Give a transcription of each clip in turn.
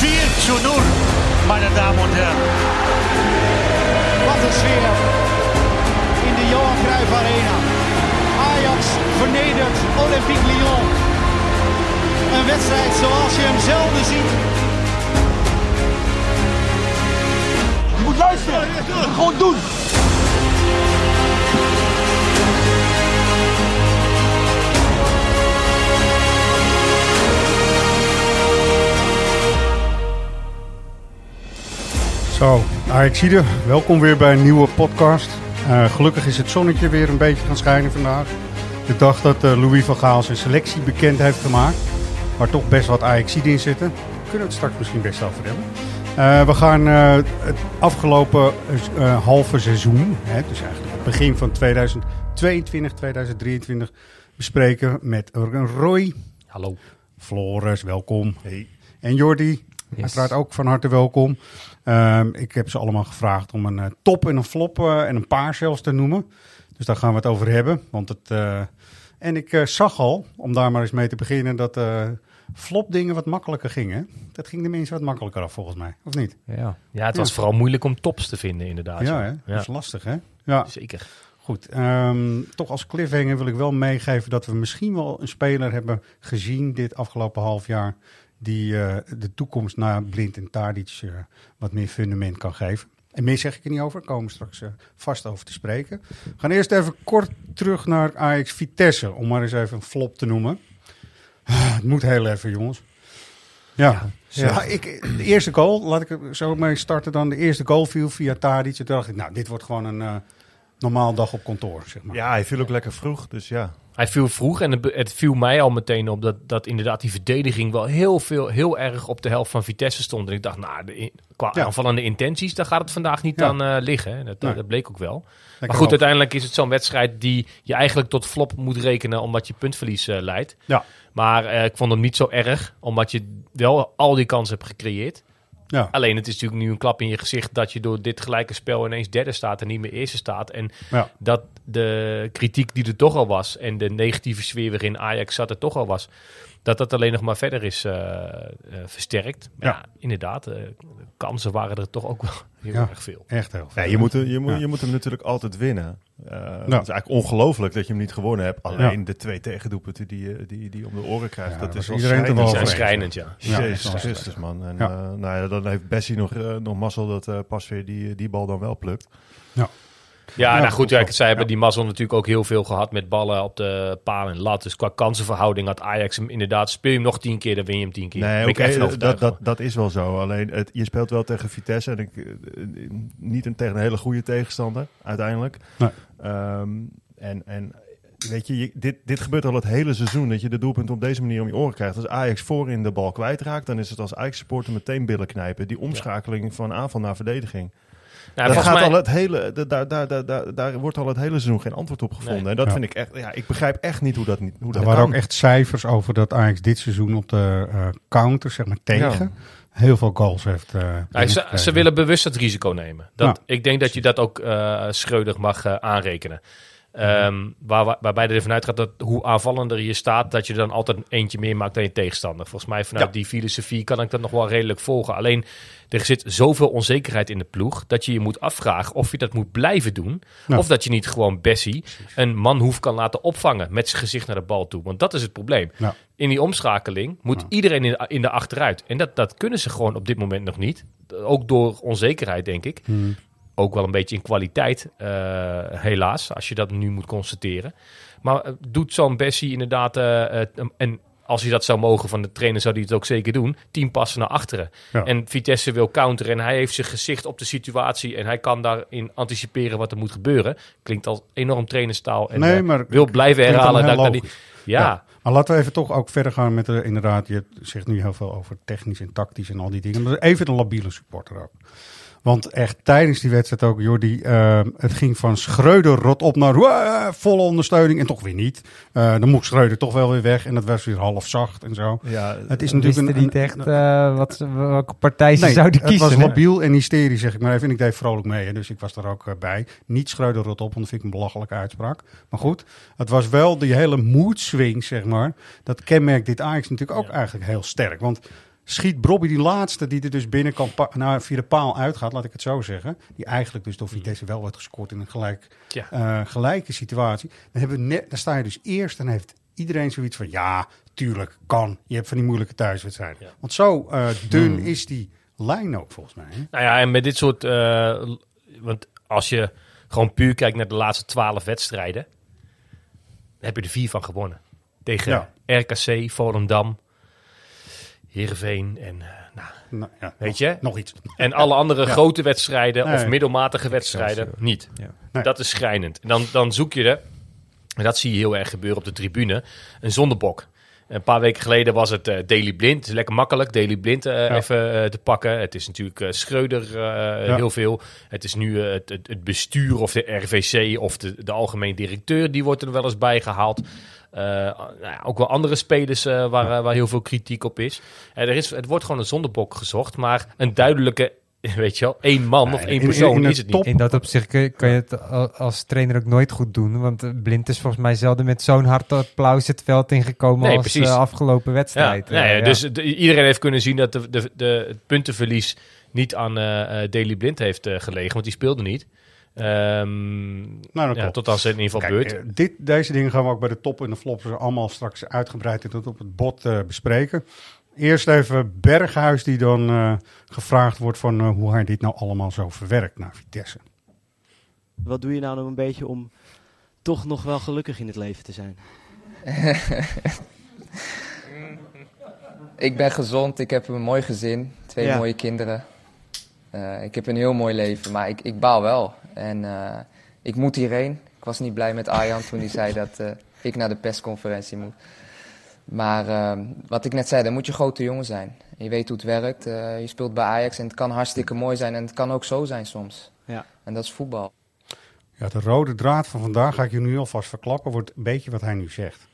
4 zu 0, meine Damen und Herren. Wat een sfeer in de Johan Cruijff Arena. Ajax vernedert Olympique Lyon. Een wedstrijd zoals je hem zelden ziet. Je moet luisteren. Gewoon doen. Zo, Ajaxide, welkom weer bij een nieuwe podcast. Uh, gelukkig is het zonnetje weer een beetje gaan schijnen vandaag. De dag dat uh, Louis van Gaal zijn selectie bekend heeft gemaakt. Waar toch best wat Ajaxide in zitten. Kunnen we het straks misschien best over hebben. Uh, we gaan het afgelopen halve seizoen, hè, dus eigenlijk het begin van 2022, 2023, bespreken met Roy. Hallo. Floris, welkom. Hey. En Jordi, yes. uiteraard ook van harte welkom. Um, ik heb ze allemaal gevraagd om een uh, top en een flop uh, en een paar zelfs te noemen. Dus daar gaan we het over hebben. Want het, uh, en ik zag al, om daar maar eens mee te beginnen, dat flop dingen wat makkelijker gingen. Dat ging de mensen wat makkelijker af volgens mij, of niet? Ja, ja het was ja. vooral moeilijk om tops te vinden inderdaad. Ja, dat is lastig hè? Ja. Zeker. Goed, um, toch als cliffhanger wil ik wel meegeven dat we misschien wel een speler hebben gezien dit afgelopen half jaar die uh, de toekomst naar Blind en Tadic uh, wat meer fundament kan geven. En meer zeg ik er niet over, daar komen we straks uh, vast over te spreken. We gaan eerst even kort terug naar Ajax Vitesse, om maar eens even een flop te noemen. het moet heel even, jongens. Ja, ja, ja. ik, de eerste goal, laat ik er zo mee starten dan. De eerste goal viel via Tadic. Toen dacht ik, nou, dit wordt gewoon een normaal dag op kantoor, zeg maar. Ja, hij viel ook lekker vroeg, dus ja. Hij viel vroeg en het, viel mij al meteen op dat, dat inderdaad die verdediging wel heel, veel, heel erg op de helft van Vitesse stond. En ik dacht, nou, de, qua ja. aanvallende intenties, daar gaat het vandaag niet ja. aan uh, liggen. Dat, nee. dat, bleek ook wel. Maar goed, uiteindelijk is het zo'n wedstrijd die je eigenlijk tot flop moet rekenen omdat je puntverlies uh, leidt. Ja. Maar uh, ik vond hem niet zo erg, omdat je wel al die kansen hebt gecreëerd. Ja. Alleen het is natuurlijk nu een klap in je gezicht dat je door dit gelijke spel ineens derde staat en niet meer eerste staat. En ja. dat de kritiek die er toch al was en de negatieve sfeer waarin Ajax zat er toch al was, dat dat alleen nog maar verder is uh, uh, versterkt. Maar ja. ja inderdaad, uh, de kansen waren er toch ook wel heel ja, erg veel. Echt heel veel. Ja, je, moet, je, moet, je moet hem natuurlijk altijd winnen. Het is eigenlijk ongelooflijk dat je hem niet gewonnen hebt. Alleen de twee tegendoepen die, die, die om de oren krijgt, dat is wel iedereen schrijnend. zijn schrijnend, ja. Jezus Christus, man. En nou ja, dan heeft Bessie nog, nog mazzel dat pas weer die, die bal dan wel plukt. Ja. Ja, ja, nou goed, ja, zij hebben die mazzel natuurlijk ook heel veel gehad met ballen op de paal en lat. Dus qua kansenverhouding had Ajax hem inderdaad, speel je hem nog tien keer, dan win je hem tien keer. Nee, okay, dat, dat, dat is wel zo. Alleen, het, je speelt wel tegen Vitesse en ik, niet een, tegen een hele goede tegenstander, uiteindelijk. Nee. Um, en, en weet je, je, dit, dit gebeurt al het hele seizoen, dat je de doelpunt op deze manier om je oren krijgt. Als Ajax voorin de bal kwijtraakt, dan is het als Ajax-supporter meteen billen knijpen. Die omschakeling ja. van aanval naar verdediging. Nou, daar, gaat mij... al het hele, daar, daar, daar, daar, daar wordt al het hele seizoen geen antwoord op gevonden. Nee. En dat ja. vind ik echt, ja, ik begrijp echt niet hoe dat niet. Hoe er waren kan. ook echt cijfers over dat Ajax dit seizoen op de uh, counter, zeg maar tegen. Ja. Heel veel goals heeft. Uh, ja, ze, ze, willen bewust het risico nemen. Dat, ik denk dat je dat ook uh, schreudig mag aanrekenen. Um, waar, waar, waarbij er ervan uitgaat dat hoe aanvallender je staat, dat je dan altijd eentje meer maakt dan je tegenstander. Volgens mij vanuit ja. die filosofie kan ik dat nog wel redelijk volgen. Alleen er zit zoveel onzekerheid in de ploeg dat je je moet afvragen of je dat moet blijven doen. Ja. Of dat je niet gewoon Bessie een manhoef kan laten opvangen met zijn gezicht naar de bal toe. Want dat is het probleem. Ja. In die omschakeling moet iedereen in de, in de achteruit. En dat, dat kunnen ze gewoon op dit moment nog niet. Ook door onzekerheid, denk ik. Hmm ook wel een beetje in kwaliteit, uh, helaas, als je dat nu moet constateren. Maar uh, doet zo'n Bessie inderdaad, uh, en als hij dat zou mogen van de trainer, zou hij het ook zeker doen, tien passen naar achteren. Ja. En Vitesse wil counteren en hij heeft zijn gezicht op de situatie en hij kan daarin anticiperen wat er moet gebeuren. Klinkt als enorm trainerstaal en nee, maar wil blijven herhalen. Dat, dat die, ja. ja. Maar laten we even toch ook verder gaan met de, inderdaad, je zegt nu heel veel over technisch en tactisch en al die dingen. Maar even een labiele supporter ook. Want echt tijdens die wedstrijd ook, Jordi, uh, het ging van Schreuder rot op naar uh, volle ondersteuning en toch weer niet. Uh, dan moest Schreuder toch wel weer weg en dat was weer half zacht en zo. Ja, het is natuurlijk een, niet echt uh, wat, welke partij ze nee, zouden kiezen. Het was labiel en hysterisch, zeg ik maar even. En ik deed vrolijk mee, hè, dus ik was daar ook uh, bij. Niet Schreuder rot op, want dat vind ik een belachelijke uitspraak. Maar goed, het was wel die hele mood swing, zeg maar. Dat kenmerkt dit Ajax natuurlijk ook ja. eigenlijk heel sterk. Want schiet Brobby die laatste die er dus binnen kan nou, via de paal uitgaat, laat ik het zo zeggen. Die eigenlijk dus door Vitesse wel wordt gescoord in een gelijk, ja. uh, gelijke situatie. Dan, hebben we net, dan sta je dus eerst en heeft iedereen zoiets van ja, tuurlijk, kan. Je hebt van die moeilijke thuiswedstrijden. Ja. Want zo uh, dun hmm. is die lijn ook volgens mij. Hè? Nou ja, en met dit soort, uh, want als je gewoon puur kijkt naar de laatste twaalf wedstrijden, heb je er vier van gewonnen. Tegen ja. RKC, Volendam, Heerenveen en... Nou, nou ja, weet nog, je? Nog iets. En alle andere ja. grote wedstrijden nee, of middelmatige wedstrijden niet. Ja. Nee. Dat is schrijnend. En dan, dan zoek je er, en dat zie je heel erg gebeuren op de tribune, een zondebok. Een paar weken geleden was het uh, Daily Blind. Het is lekker makkelijk, Daily Blind uh, ja. even uh, te pakken. Het is natuurlijk Schreuder ja. heel veel. Het is nu het, het, het, bestuur of de RVC of de, de algemeen directeur. Die wordt er wel eens bij gehaald. nou ja, ook wel andere spelers waar, waar heel veel kritiek op is. er is. Het wordt gewoon een zondebok gezocht. Maar een duidelijke weet je wel, één man of één persoon in, in is het niet. In dat opzicht kan je het als trainer ook nooit goed doen. Want Blind is volgens mij zelden met zo'n hard applaus het veld ingekomen nee, als uh, afgelopen wedstrijd. Ja, nee, ja. Dus de, iedereen heeft kunnen zien dat de, de, de, het puntenverlies niet aan uh, Daily Blind heeft uh, gelegen, want die speelde niet. Um, nou, ja, tot als het in ieder geval Kijk, beurt. Dit, deze dingen gaan we ook bij de top en de flops allemaal straks uitgebreid tot op het bot bespreken. Eerst even Berghuis, die dan uh, gevraagd wordt van uh, hoe hij dit nou allemaal zo verwerkt naar Vitesse. Wat doe je nou nog een beetje om toch nog wel gelukkig in het leven te zijn? ik ben gezond, ik heb een mooi gezin, twee ja. mooie kinderen. Uh, ik heb een heel mooi leven, maar ik, ik baal wel. En ik moet hierheen. Ik was niet blij met Arjan toen hij zei dat ik naar de persconferentie moet. Maar uh, wat ik net zei, dan moet je grote jongen zijn. Je weet hoe het werkt. Uh, je speelt bij Ajax en het kan hartstikke mooi zijn. En het kan ook zo zijn soms. Ja. En dat is voetbal. Ja, de rode draad van vandaag ga ik je nu alvast verklappen. Wordt een beetje wat hij nu zegt.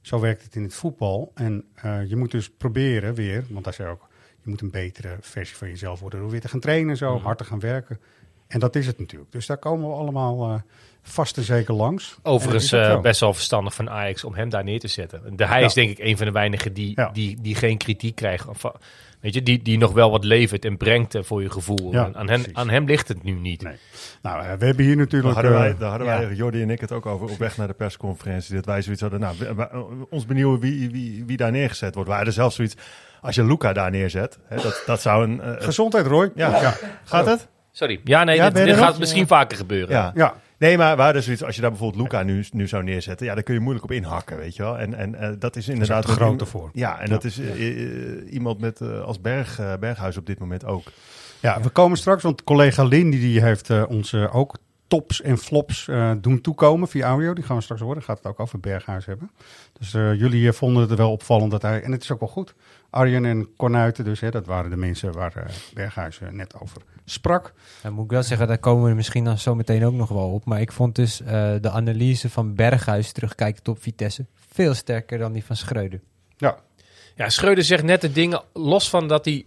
Zo werkt het in het voetbal. En uh, je moet dus proberen weer, want hij zei ook, je moet een betere versie van jezelf worden door weer te gaan trainen, zo mm. hard te gaan werken. En dat is het natuurlijk. Dus daar komen we allemaal uh, vast en zeker langs. Overigens uh, best wel verstandig van Ajax om hem daar neer te zetten. De, hij ja. is denk ik een van de weinigen die, ja. die, die geen kritiek krijgt. Of, weet je, die, die nog wel wat levert en brengt voor je gevoel. Ja, aan, hem, aan hem ligt het nu niet. Nee. Nou, we hebben hier natuurlijk... Daar hadden, wij, daar hadden wij, Jordi en ik het ook over op weg naar de persconferentie. Dat wij zoiets hadden, nou, we, we, ons benieuwen wie, wie, wie daar neergezet wordt. We hadden zelfs zoiets, als je Luca daar neerzet, hè, dat, dat zou een... Gezondheid, Roy. Ja, gaat het? Sorry. Ja, nee, ja, dit, dit gaat misschien vaker gebeuren. Ja. ja. Nee, maar waar dus zoiets, als je daar bijvoorbeeld Luca nu, nu zou neerzetten, ja, daar kun je moeilijk op inhakken, weet je wel. En, en uh, dat is inderdaad... Dat is grote voor. Ja, en ja. dat is uh, iemand met, uh, als Berg, Berghuis op dit moment ook. Ja, we komen straks, want collega Lindy die heeft ons ook tops en flops doen toekomen via audio. Die gaan we straks horen. Gaat het ook over Berghuis hebben. Dus jullie vonden het wel opvallend dat hij, en het is ook wel goed, Arjen en Cornuiten dus, hè, dat waren de mensen waar uh, Berghuis uh, net over sprak. Dan moet ik wel zeggen, daar komen we misschien dan zo meteen ook nog wel op. Maar ik vond dus uh, de analyse van Berghuis, terugkijkend op Vitesse, veel sterker dan die van Schreuder. Ja. Ja, Schreuder zegt net de dingen, los van dat hij...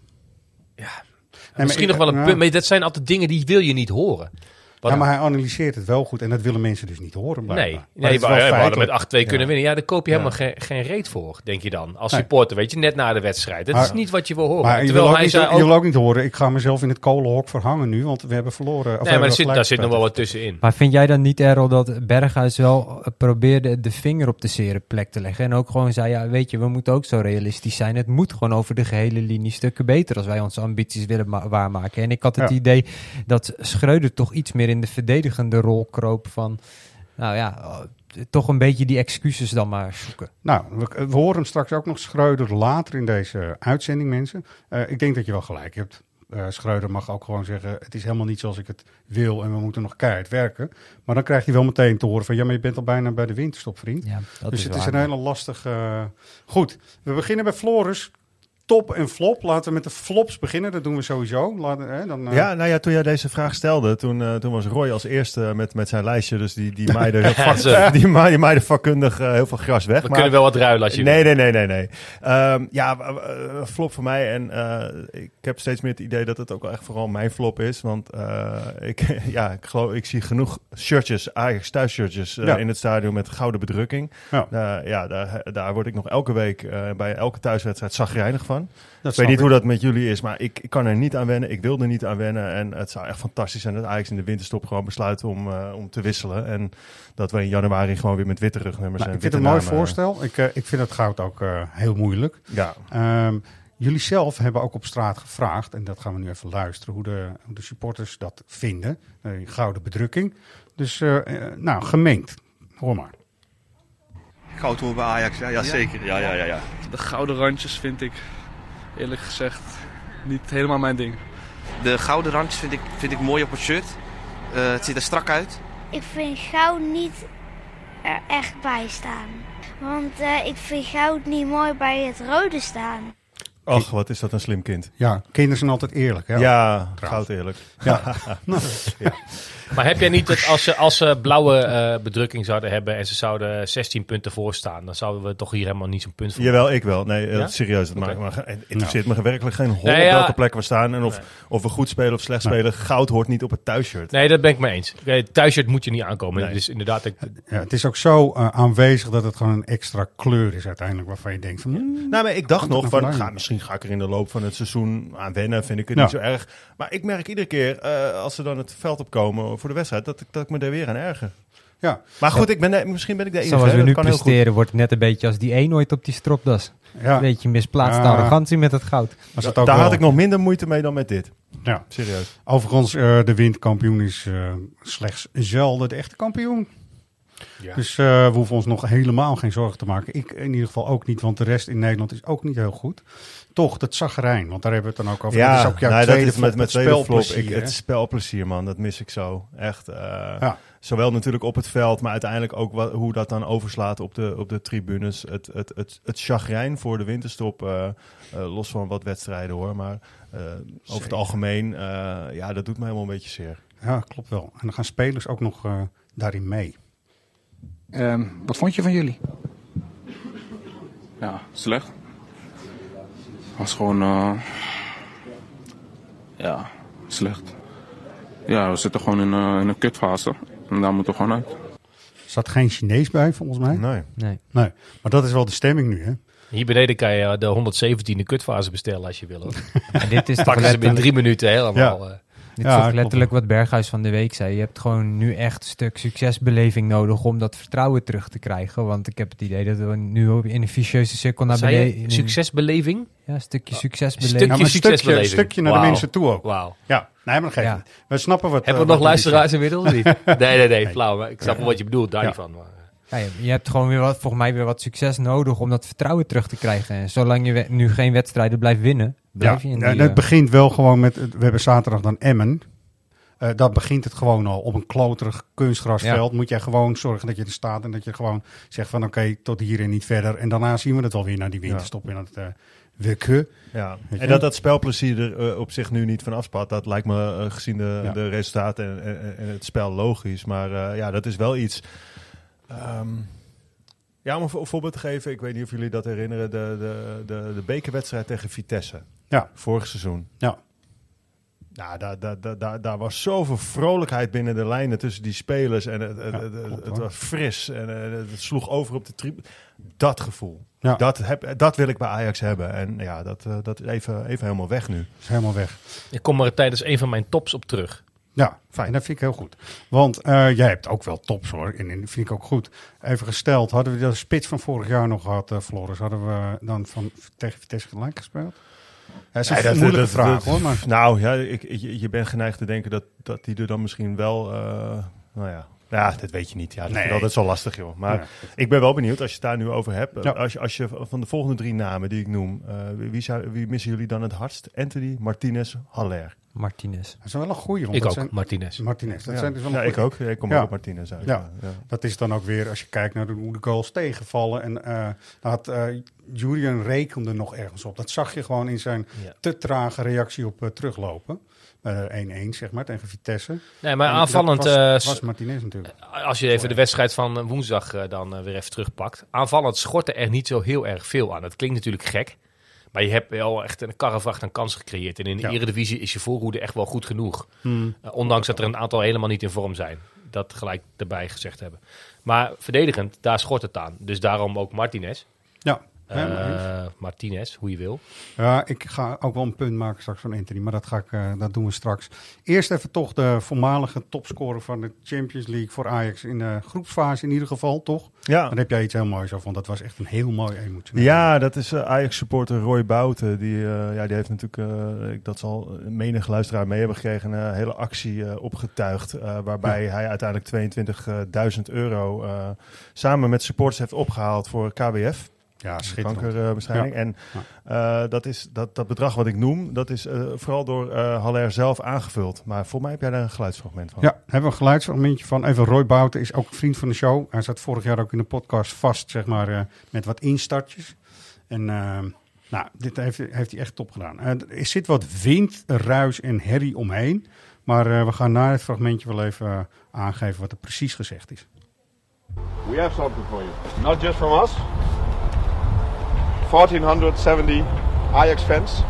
Ja, nee, misschien nog wel een punt, maar dat zijn altijd dingen die wil je niet horen. Ja, maar hij analyseert het wel goed en dat willen mensen dus niet horen. Blijkbaar. Nee, nee maar we hadden met 8-2 kunnen ja. winnen. Ja, daar koop je helemaal geen, geen reet voor, denk je dan. Als nee. supporter, weet je, net na de wedstrijd. Dat maar, is niet wat je wil horen. Maar je wil, ook niet, ook... je wil ook niet horen, ik ga mezelf in het kolenhok verhangen nu, want we hebben verloren. Of nee, maar zit, daar zit nog wel wat tussenin. Maar vind jij dan niet, Errol, dat Berghuis wel probeerde de vinger op de zere plek te leggen? En ook gewoon zei, ja, weet je, we moeten ook zo realistisch zijn. Het moet gewoon over de gehele linie stukken beter als wij onze ambities willen waarmaken. En ik had het idee dat Schreuder toch iets meer in de verdedigende de rol kroop van, nou ja, toch een beetje die excuses dan maar zoeken. Nou, we, we horen straks ook nog Schreuder later in deze uitzending, mensen. Uh, ik denk dat je wel gelijk hebt. Uh, Schreuder mag ook gewoon zeggen: Het is helemaal niet zoals ik het wil en we moeten nog keihard werken. Maar dan krijgt hij wel meteen te horen: van ja, maar je bent al bijna bij de winterstop, vriend. Ja, dus is het waar, is een hele lastige. Uh... Goed, we beginnen bij Floris. Top en flop. Laten we met de flops beginnen. Dat doen we sowieso. Laten, hè, dan, uh... Ja, nou ja, toen jij deze vraag stelde, toen, uh, toen was Roy als eerste met, met zijn lijstje. Dus die, die vak, die maaide, maaide vakkundig uh, heel veel gras weg. We maar, kunnen wel wat ruilen als je Nee, nee, nee, nee. nee. Um, ja, flop voor mij. En ik heb steeds meer het idee dat het ook wel echt vooral mijn flop is. Want ik, ja, ik, geloof, ik zie genoeg shirtjes, Ajax thuisshirtjes ja. in het stadion met gouden bedrukking. Ja, ja daar, daar word ik nog elke week bij elke thuiswedstrijd zagrijnig van. Dat ik weet niet ik. hoe dat met jullie is, maar ik, ik, kan er niet aan wennen. Ik wil er niet aan wennen. En het zou echt fantastisch zijn dat Ajax in de winterstop gewoon besluit om, uh, om te wisselen. En dat we in januari gewoon weer met witte rugnummers nou, en Ik vind het een mooi voorstel. Ik, uh, ik vind het goud ook uh, heel moeilijk. Ja. Um, jullie zelf hebben ook op straat gevraagd, en dat gaan we nu even luisteren, hoe de, hoe de supporters dat vinden. Die gouden bedrukking. Dus, nou, gemengd. Hoor maar. Goud hoor bij Ajax, ja, ja, zeker. Ja, ja, ja, ja. De gouden randjes vind ik eerlijk gezegd niet helemaal mijn ding. De gouden randjes vind ik, vind ik mooi op het shirt. Uh, het ziet er strak uit. Ik vind goud niet er echt bij staan. Want uh, ik vind goud niet mooi bij het rode staan. Ach, wat is dat een slim kind. Ja, kinderen zijn altijd eerlijk. Hè? Ja, goud eerlijk. Ja. ja. Maar heb jij niet dat als ze, als ze blauwe uh, bedrukking zouden hebben en ze zouden 16 punten voorstaan, dan zouden we toch hier helemaal niet zo'n punt voor Jawel, ik wel. Nee, ja? serieus. Het okay. maakt, maar, het interesseert nou. me werkelijk geen hol nee, ja. op welke plek we staan. En of, nee. of we goed spelen of slecht nee. spelen. Goud hoort niet op het thuisshirt. Nee, dat ben ik mee eens. Het thuisshirt moet je niet aankomen. Dus inderdaad, ik... ja, het is ook zo uh, aanwezig dat het gewoon een extra kleur is uiteindelijk waarvan je denkt van... Mm, nou, maar ik dacht nog van, ga, misschien ga ik er in de loop van het seizoen aan wennen. Vind ik het niet zo erg. Maar ik merk iedere keer uh, als ze dan het veld opkomen voor de wedstrijd, dat ik, dat ik me er weer aan erger. Ja. Maar goed, ik ben, misschien ben ik de enige. Zoals we nu presteren, wordt net een beetje als die een ooit op die stropdas. Ja. Een beetje misplaatste ja. arrogantie met het goud. Ja, daar wel. had ik nog minder moeite mee dan met dit. Ja. Serieus. Overigens, uh, de windkampioen is uh, slechts zelden de echte kampioen. Ja. Dus uh, we hoeven ons nog helemaal geen zorgen te maken. Ik in ieder geval ook niet, want de rest in Nederland is ook niet heel goed. Toch, dat zagrijn, want daar hebben we het dan ook over. Ja, dat is ook jouw nee, tweede dat is met, met spelplezier. Ik, het spelplezier, man, dat mis ik zo. Echt. Uh, ja. Zowel natuurlijk op het veld, maar uiteindelijk ook wat, hoe dat dan overslaat op de, op de tribunes. Het, het, het, het chagrijn voor de winterstop, uh, uh, los van wat wedstrijden hoor. Maar over het algemeen, ja, dat doet me helemaal een beetje zeer. Ja, klopt wel. En dan gaan spelers ook nog daarin mee. Um, wat vond je van jullie? Ja, slecht. Was gewoon, uh, ja, slecht. Ja, we zitten gewoon in, uh, in een kutfase. En daar moeten we gewoon uit. Er zat geen Chinees bij, volgens mij. Nee. Nee. nee. Maar dat is wel de stemming nu, hè? Hier beneden kan je de 117e kutfase bestellen als je wil. Hoor. En dit is Pakken ze binnen drie minuten helemaal. Ja. Dit ja, is letterlijk wat Berghuis van de week zei. Je hebt gewoon nu echt een stuk succesbeleving nodig om dat vertrouwen terug te krijgen. Want ik heb het idee dat we nu in een vicieuze cirkel naar beneden... Succesbeleving? Ja, een stukje succesbeleving. Stukje, ja, een succesbeleving. Stukje, stukje naar wow. de mensen toe ook. Wauw. Ja, nee, maar geef ja. We snappen wat... Hebben uh, we nog luisteraars inmiddels? niet? nee, nee, nee, flauw. Maar ik snap wel wat je bedoelt, daar niet van. Maar. Ja, je hebt gewoon weer wat, volgens mij weer wat succes nodig om dat vertrouwen terug te krijgen. En zolang je nu geen wedstrijden blijft winnen, blijf ja, je in die, die, Het begint wel gewoon met... We hebben zaterdag dan Emmen. Uh, dan begint het gewoon al. Op een kloterig kunstgrasveld ja. moet jij gewoon zorgen dat je er staat. En dat je gewoon zegt van oké, okay, tot hier en niet verder. En daarna zien we het alweer naar die winterstop. En dat uh, weke. Ja. En dat dat spelplezier er uh, op zich nu niet van afspat. Dat lijkt me gezien de, ja. de resultaten en, en, en, het spel logisch. Maar ja, dat is wel iets... Um, ja, om een voorbeeld te geven. Ik weet niet of jullie dat herinneren. De, de, de, de bekerwedstrijd tegen Vitesse. Ja. Vorig seizoen. Ja. Nou, daar, daar, daar, daar, daar was zoveel vrolijkheid binnen de lijnen tussen die spelers. En het, ja, het, klopt, het was fris en het sloeg over op de tribune. Dat gevoel. Ja. Dat, heb, dat wil ik bij Ajax hebben. En ja, dat, dat is even, even helemaal weg nu. is helemaal weg. Ik kom er tijdens een van mijn tops op terug. Ja, fijn. Dat vind ik heel goed. Want uh, jij hebt ook wel tops hoor. En, en dat vind ik ook goed. Even gesteld, hadden we de spits van vorig jaar nog gehad, uh, Floris? Hadden we dan van, tegen Vitesse gelijk gespeeld? Dat is een nee, dat, moeilijke dat, vraag dat, hoor. Maar... Nou ja, ik, je, je bent geneigd te denken dat, dat die er dan misschien wel... Uh, nou ja, ja, dat weet je niet. Ja, dat nee. is zo lastig, joh. Maar ja. ik ben wel benieuwd als je het daar nu over hebt. Ja. Als, je, als je van de volgende drie namen die ik noem, uh, wie, zou, wie missen jullie dan het hardst? Anthony, Martinez, Haller. Martinez. Dat is wel een goeie. want Ik dat ook, zijn- Martinez. Martinez. Dat Ja. zijn dus wel Ja, ik ook. Ik kom ook op Martinez uit, Ja. Dat is dan ook weer, als je kijkt naar de, hoe de goals tegenvallen. En eh dan had eh, Julian rekende nog ergens op. Dat zag je gewoon in zijn Ja. te trage reactie op eh, teruglopen. Eh 1-1, zeg maar, tegen Vitesse. Nee, maar En aanvallend... Dat was, eh, was Martinez natuurlijk. Als je even de wedstrijd van woensdag dan weer even terugpakt. Aanvallend schortte er niet zo heel erg veel aan. Dat klinkt natuurlijk gek. Maar je hebt wel echt een karrevracht aan kansen gecreëerd. En in de Ja. Eredivisie is je voorhoede echt wel goed genoeg. Hmm. Eh, ondanks dat er een aantal helemaal niet in vorm zijn. Dat gelijk erbij gezegd hebben. Maar verdedigend, daar schort het aan. Dus daarom ook Martinez. Ja, Eh, eens. Martinez, hoe je wil. Ja, ik ga ook wel een punt maken straks van Anthony, maar dat, ga ik, eh, dat doen we straks. Eerst even toch de voormalige topscorer van de Champions League voor Ajax in de groepsfase in ieder geval, toch? Ja. Daar heb jij iets heel moois over, want dat was echt een heel mooi emotioneel. Ja, dat is eh, Ajax-supporter Roy Bouten. Die, eh, ja, die heeft natuurlijk, eh, ik- dat zal menig luisteraar mee hebben gekregen, een hele actie eh, opgetuigd. waarbij hij uiteindelijk 22.000 euro eh, samen met supporters heeft opgehaald voor KWF. Ja, schitterend. Kankerbestrijding. Ja. En eh, dat, is, dat, dat bedrag wat ik noem, dat is eh, vooral door eh Haller zelf aangevuld. Maar voor mij heb jij daar een geluidsfragment van. Ja, hebben we een geluidsfragmentje van. Even Roy Bouten is ook vriend van de show. Hij zat vorig jaar ook in de podcast vast, zeg maar, eh, met wat instartjes. En eh, nou, dit heeft, heeft hij echt top gedaan. Eh, er zit wat wind, ruis en herrie omheen. Maar eh, we gaan na het fragmentje wel even aangeven wat er precies gezegd is. We have something for you. Not just from us. 1470 Ajax fans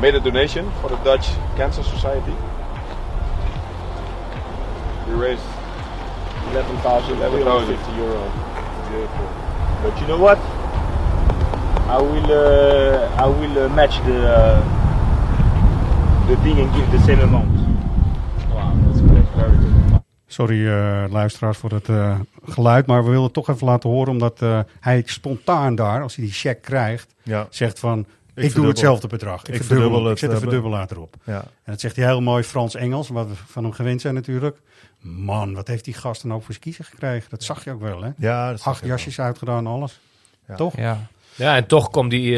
made a donation for the Dutch Cancer Society. We raised 11,000 11,050 euro. Beautiful. But you know what? I will uh, I will uh, match the uh, the thing and give the same amount. Sorry eh, luisteraars voor het eh, geluid, maar we willen het toch even laten horen, omdat eh, hij spontaan daar, als hij die check krijgt, Ja. zegt van, ik, doe verdubbel. hetzelfde bedrag. Ik, Ik verdubbel, verdubbel ik het, zet een verdubbelaar erop. Ja. En dat zegt hij heel mooi Frans-Engels, wat we van hem gewend zijn natuurlijk. Man, wat heeft die gast dan ook voor zijn kiezen gekregen? Dat zag je ook wel, hè? Ja, dat Acht je jasjes uitgedaan, alles. Toch? Ja. Ja, en toch kwam die,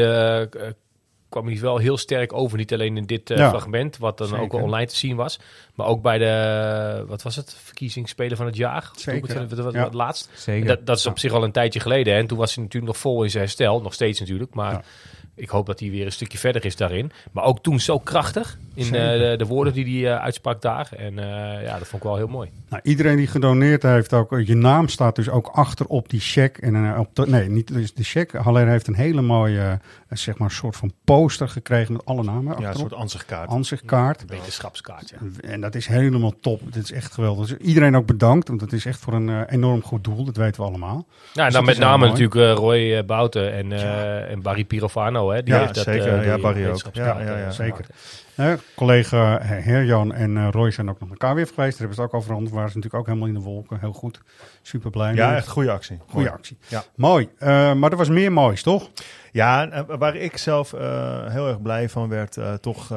kwam hij wel heel sterk over. Niet alleen in dit eh, Ja, fragment, wat dan ook online te zien was. Maar ook bij de, wat was het, verkiezingsspeler van het jaar? Zeker. Toen, wat, Ja. wat laatst. Zeker. Dat, dat is op zich al een tijdje geleden. hè. En toen was hij natuurlijk nog vol in zijn herstel. Nog steeds natuurlijk. Maar ik hoop dat hij weer een stukje verder is daarin. Maar ook toen zo krachtig in eh, de, de woorden die hij eh, uitsprak daar. En eh, ja, dat vond ik wel heel mooi. Nou, iedereen die gedoneerd heeft, ook, je naam staat dus ook achter op die check. En, op de, nee, niet dus de check. Haller heeft een hele mooie, zeg maar, soort van poster gekregen met alle namen Ja, een soort ansichtkaart. Ansichtkaart. Een wetenschapskaart, ja. En dat is helemaal top. Dit is echt geweldig. Dus iedereen ook bedankt, want het is echt voor een enorm goed doel. Dat weten we allemaal. Ja, en Dus dan met name mooi. natuurlijk Roy eh, Bouten en, eh, en Barry Pirofano. Hè, die Ja, heeft dat, zeker. Ja, Barry ook. Ja, ja, ja. Zeker. Eh, collega Herjan en eh, Roy zijn ook nog naar elkaar weer geweest. Daar hebben ze het ook over gehad. Waren ze natuurlijk ook helemaal in de wolken. Heel goed. Super blij. Ja, mee. echt goede actie. Goede actie. Ja. Mooi. Eh, maar er was meer moois, toch? Ja, eh, waar ik zelf eh, heel erg blij van werd, eh, toch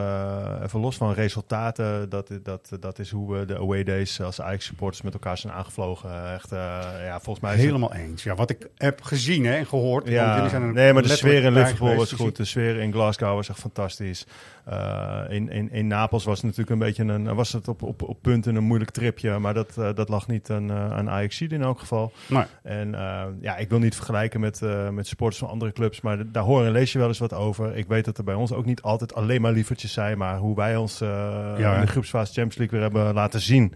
even los van resultaten, dat, dat, dat is hoe we de away days als Ajax-supporters met elkaar zijn aangevlogen. Echt, ja, volgens mij is het- Helemaal eens. Ja, wat ik heb gezien hè, en gehoord. Ja, zijn nee, maar de sfeer in Liverpool was goed. De sfeer in Glasgow was echt fantastisch. In, in, in Napels was het natuurlijk een beetje een, was het op, op, op punten een moeilijk tripje, maar dat, dat lag niet aan, aan Ajax in elk geval. En ja, ik wil niet vergelijken met, met sports van andere clubs, maar daar hoor en lees je wel eens wat over. Ik weet dat er bij ons ook niet altijd alleen maar lievertjes zijn, maar hoe wij ons uh, ja, in de groepsfase Champions League weer hebben laten zien.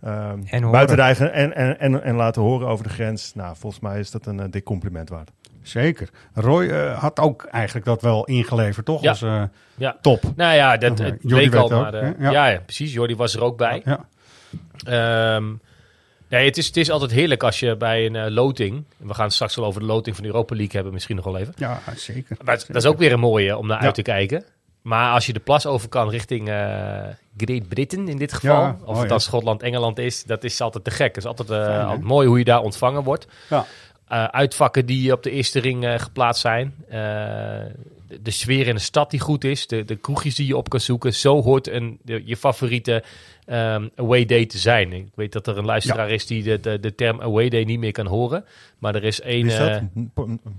en horen. buiten de eigen en, en, en, en laten horen over de grens. Nou, volgens mij is dat een dik compliment waard. Zeker. Roy uh, had ook eigenlijk dat wel ingeleverd, toch? Ja. Als, uh, ja. top. Nou ja, dat uh, het week al. Maar, uh, ja. Ja, ja, precies. Jordi was er ook bij. Ja. Um, nee, het is, het is altijd heerlijk als je bij een uh, loting... We gaan het straks wel over de loting van de Europa League hebben, misschien nog wel even. Ja, zeker. Maar dat is ook weer een mooie om naar ja. uit te kijken. Maar als je de plas over kan richting uh, Great Britain in dit geval, ja. of oh, het dan. Schotland, Engeland is, dat is altijd te gek. Het is altijd, uh, Fijn, altijd mooi hoe je daar ontvangen wordt. Ja. Uh, uitvakken die op de eerste ring uh, geplaatst zijn. Uh, de, de, sfeer in de stad die goed is. De, de kroegjes die je op kan zoeken. Zo hoort een, de, je favoriete um, away day te zijn. Ik weet dat er een luisteraar ja. is die de, de, de, term away day niet meer kan horen. Maar er is één... Is dat?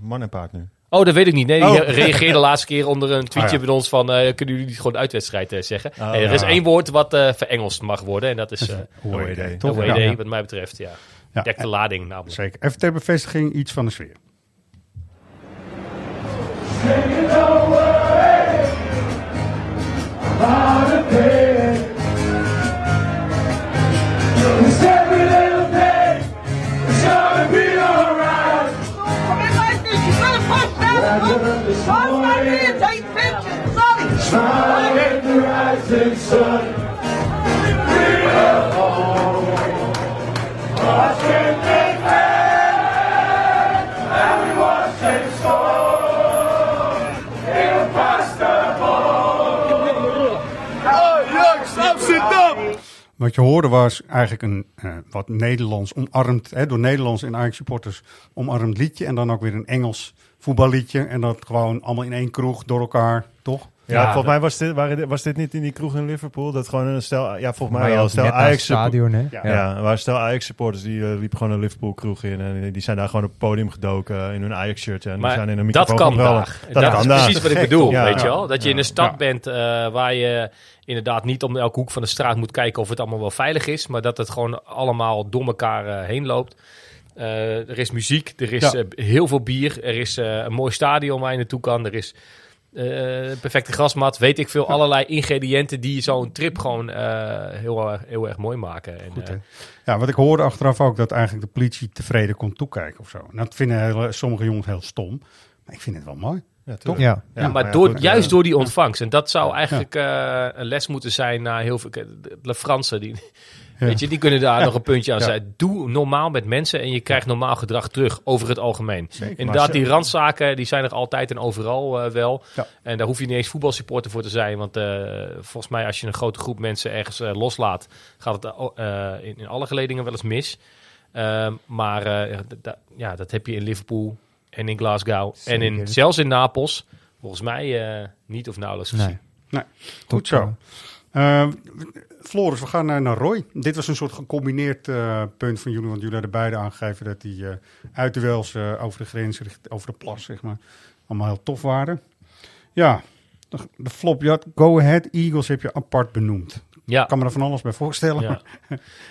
man en paard nu. Oh, dat weet ik niet. Nee, die Oh. reageerde de laatste keer onder een tweetje Ah, ja. bij ons van... eh, kunnen jullie niet gewoon uitwedstrijd eh, zeggen? Oh, er is ja. één woord wat eh verengelst mag worden. En dat is eh Away day. Toch? Ja, ja. wat mij betreft, ja. Ja. Dekt de lading namelijk. Zeker. Even ter bevestiging iets van de sfeer. Wat je hoorde was eigenlijk een eh, wat Nederlands omarmd, hè, door Nederlands en Ajax supporters omarmd liedje. En dan ook weer een Engels voetballiedje. En dat gewoon allemaal in één kroeg door elkaar, toch? Ja, volgens mij was dit, waren dit- was dit niet in die kroeg in Liverpool. Dat gewoon een stel, ja, volgens mij wel. Stel Ajax stadion, hè? Ja, Ja. ja. waar stel Ajax supporters die eh, liepen gewoon een Liverpool kroeg in en die zijn daar gewoon op het podium gedoken in hun Ajax shirt en die zijn in een dat microfoon kan gaan brullen. daar. Dat, is daar. precies wat ik bedoel? Ja. weet je wel? Dat je in een stad Ja. bent eh, waar je inderdaad niet om elke hoek van de straat moet kijken of het allemaal wel veilig is, maar dat het gewoon allemaal door elkaar eh, heen loopt. Eh, er is muziek, er is Ja. eh, heel veel bier, er is eh, een mooi stadion waar je naartoe kan, er is eh, een perfecte grasmat, weet ik veel, allerlei ingrediënten die zo'n trip gewoon eh, heel, erg- heel erg mooi maken. En, Goed, eh, hè? Ja, wat ik hoorde achteraf ook, dat eigenlijk de politie tevreden kon toekijken of zo. En dat vinden hele- sommige jongens heel stom. Maar ik vind het wel mooi. Ja, toch? Ja. Ja, maar door, juist door die ontvangst. En dat zou eigenlijk eh, een les moeten zijn naar heel veel... De, de Fransen, die, Ja. weet je, die kunnen daar Ja. nog een puntje aan Ja. zetten. Doe normaal met mensen en je krijgt normaal gedrag terug over het algemeen. Zeker. Inderdaad, die randzaken die zijn er altijd en overal eh, wel. Ja. En daar hoef je niet eens voetbalsupporter voor te zijn. Want eh, volgens mij als je een grote groep mensen ergens eh, loslaat... gaat het eh, in, in alle geledingen wel eens mis. Ehm, maar eh, d- d- ja, dat heb je in Liverpool en in Glasgow en in, zelfs in Napels... Volgens mij eh, niet of nauwelijks gezien. Nee. Nee, goed zo. Eh, Floris, we gaan naar, naar Roy. Dit was een soort gecombineerd eh, punt van jullie, want jullie hadden beide aangegeven dat die eh uitduels eh, over de grens, over de plas, zeg maar, allemaal heel tof waren. Ja, de, de flop, je had Go Ahead Eagles heb je apart benoemd. Ja. Ik kan me er van alles bij voorstellen. Ja.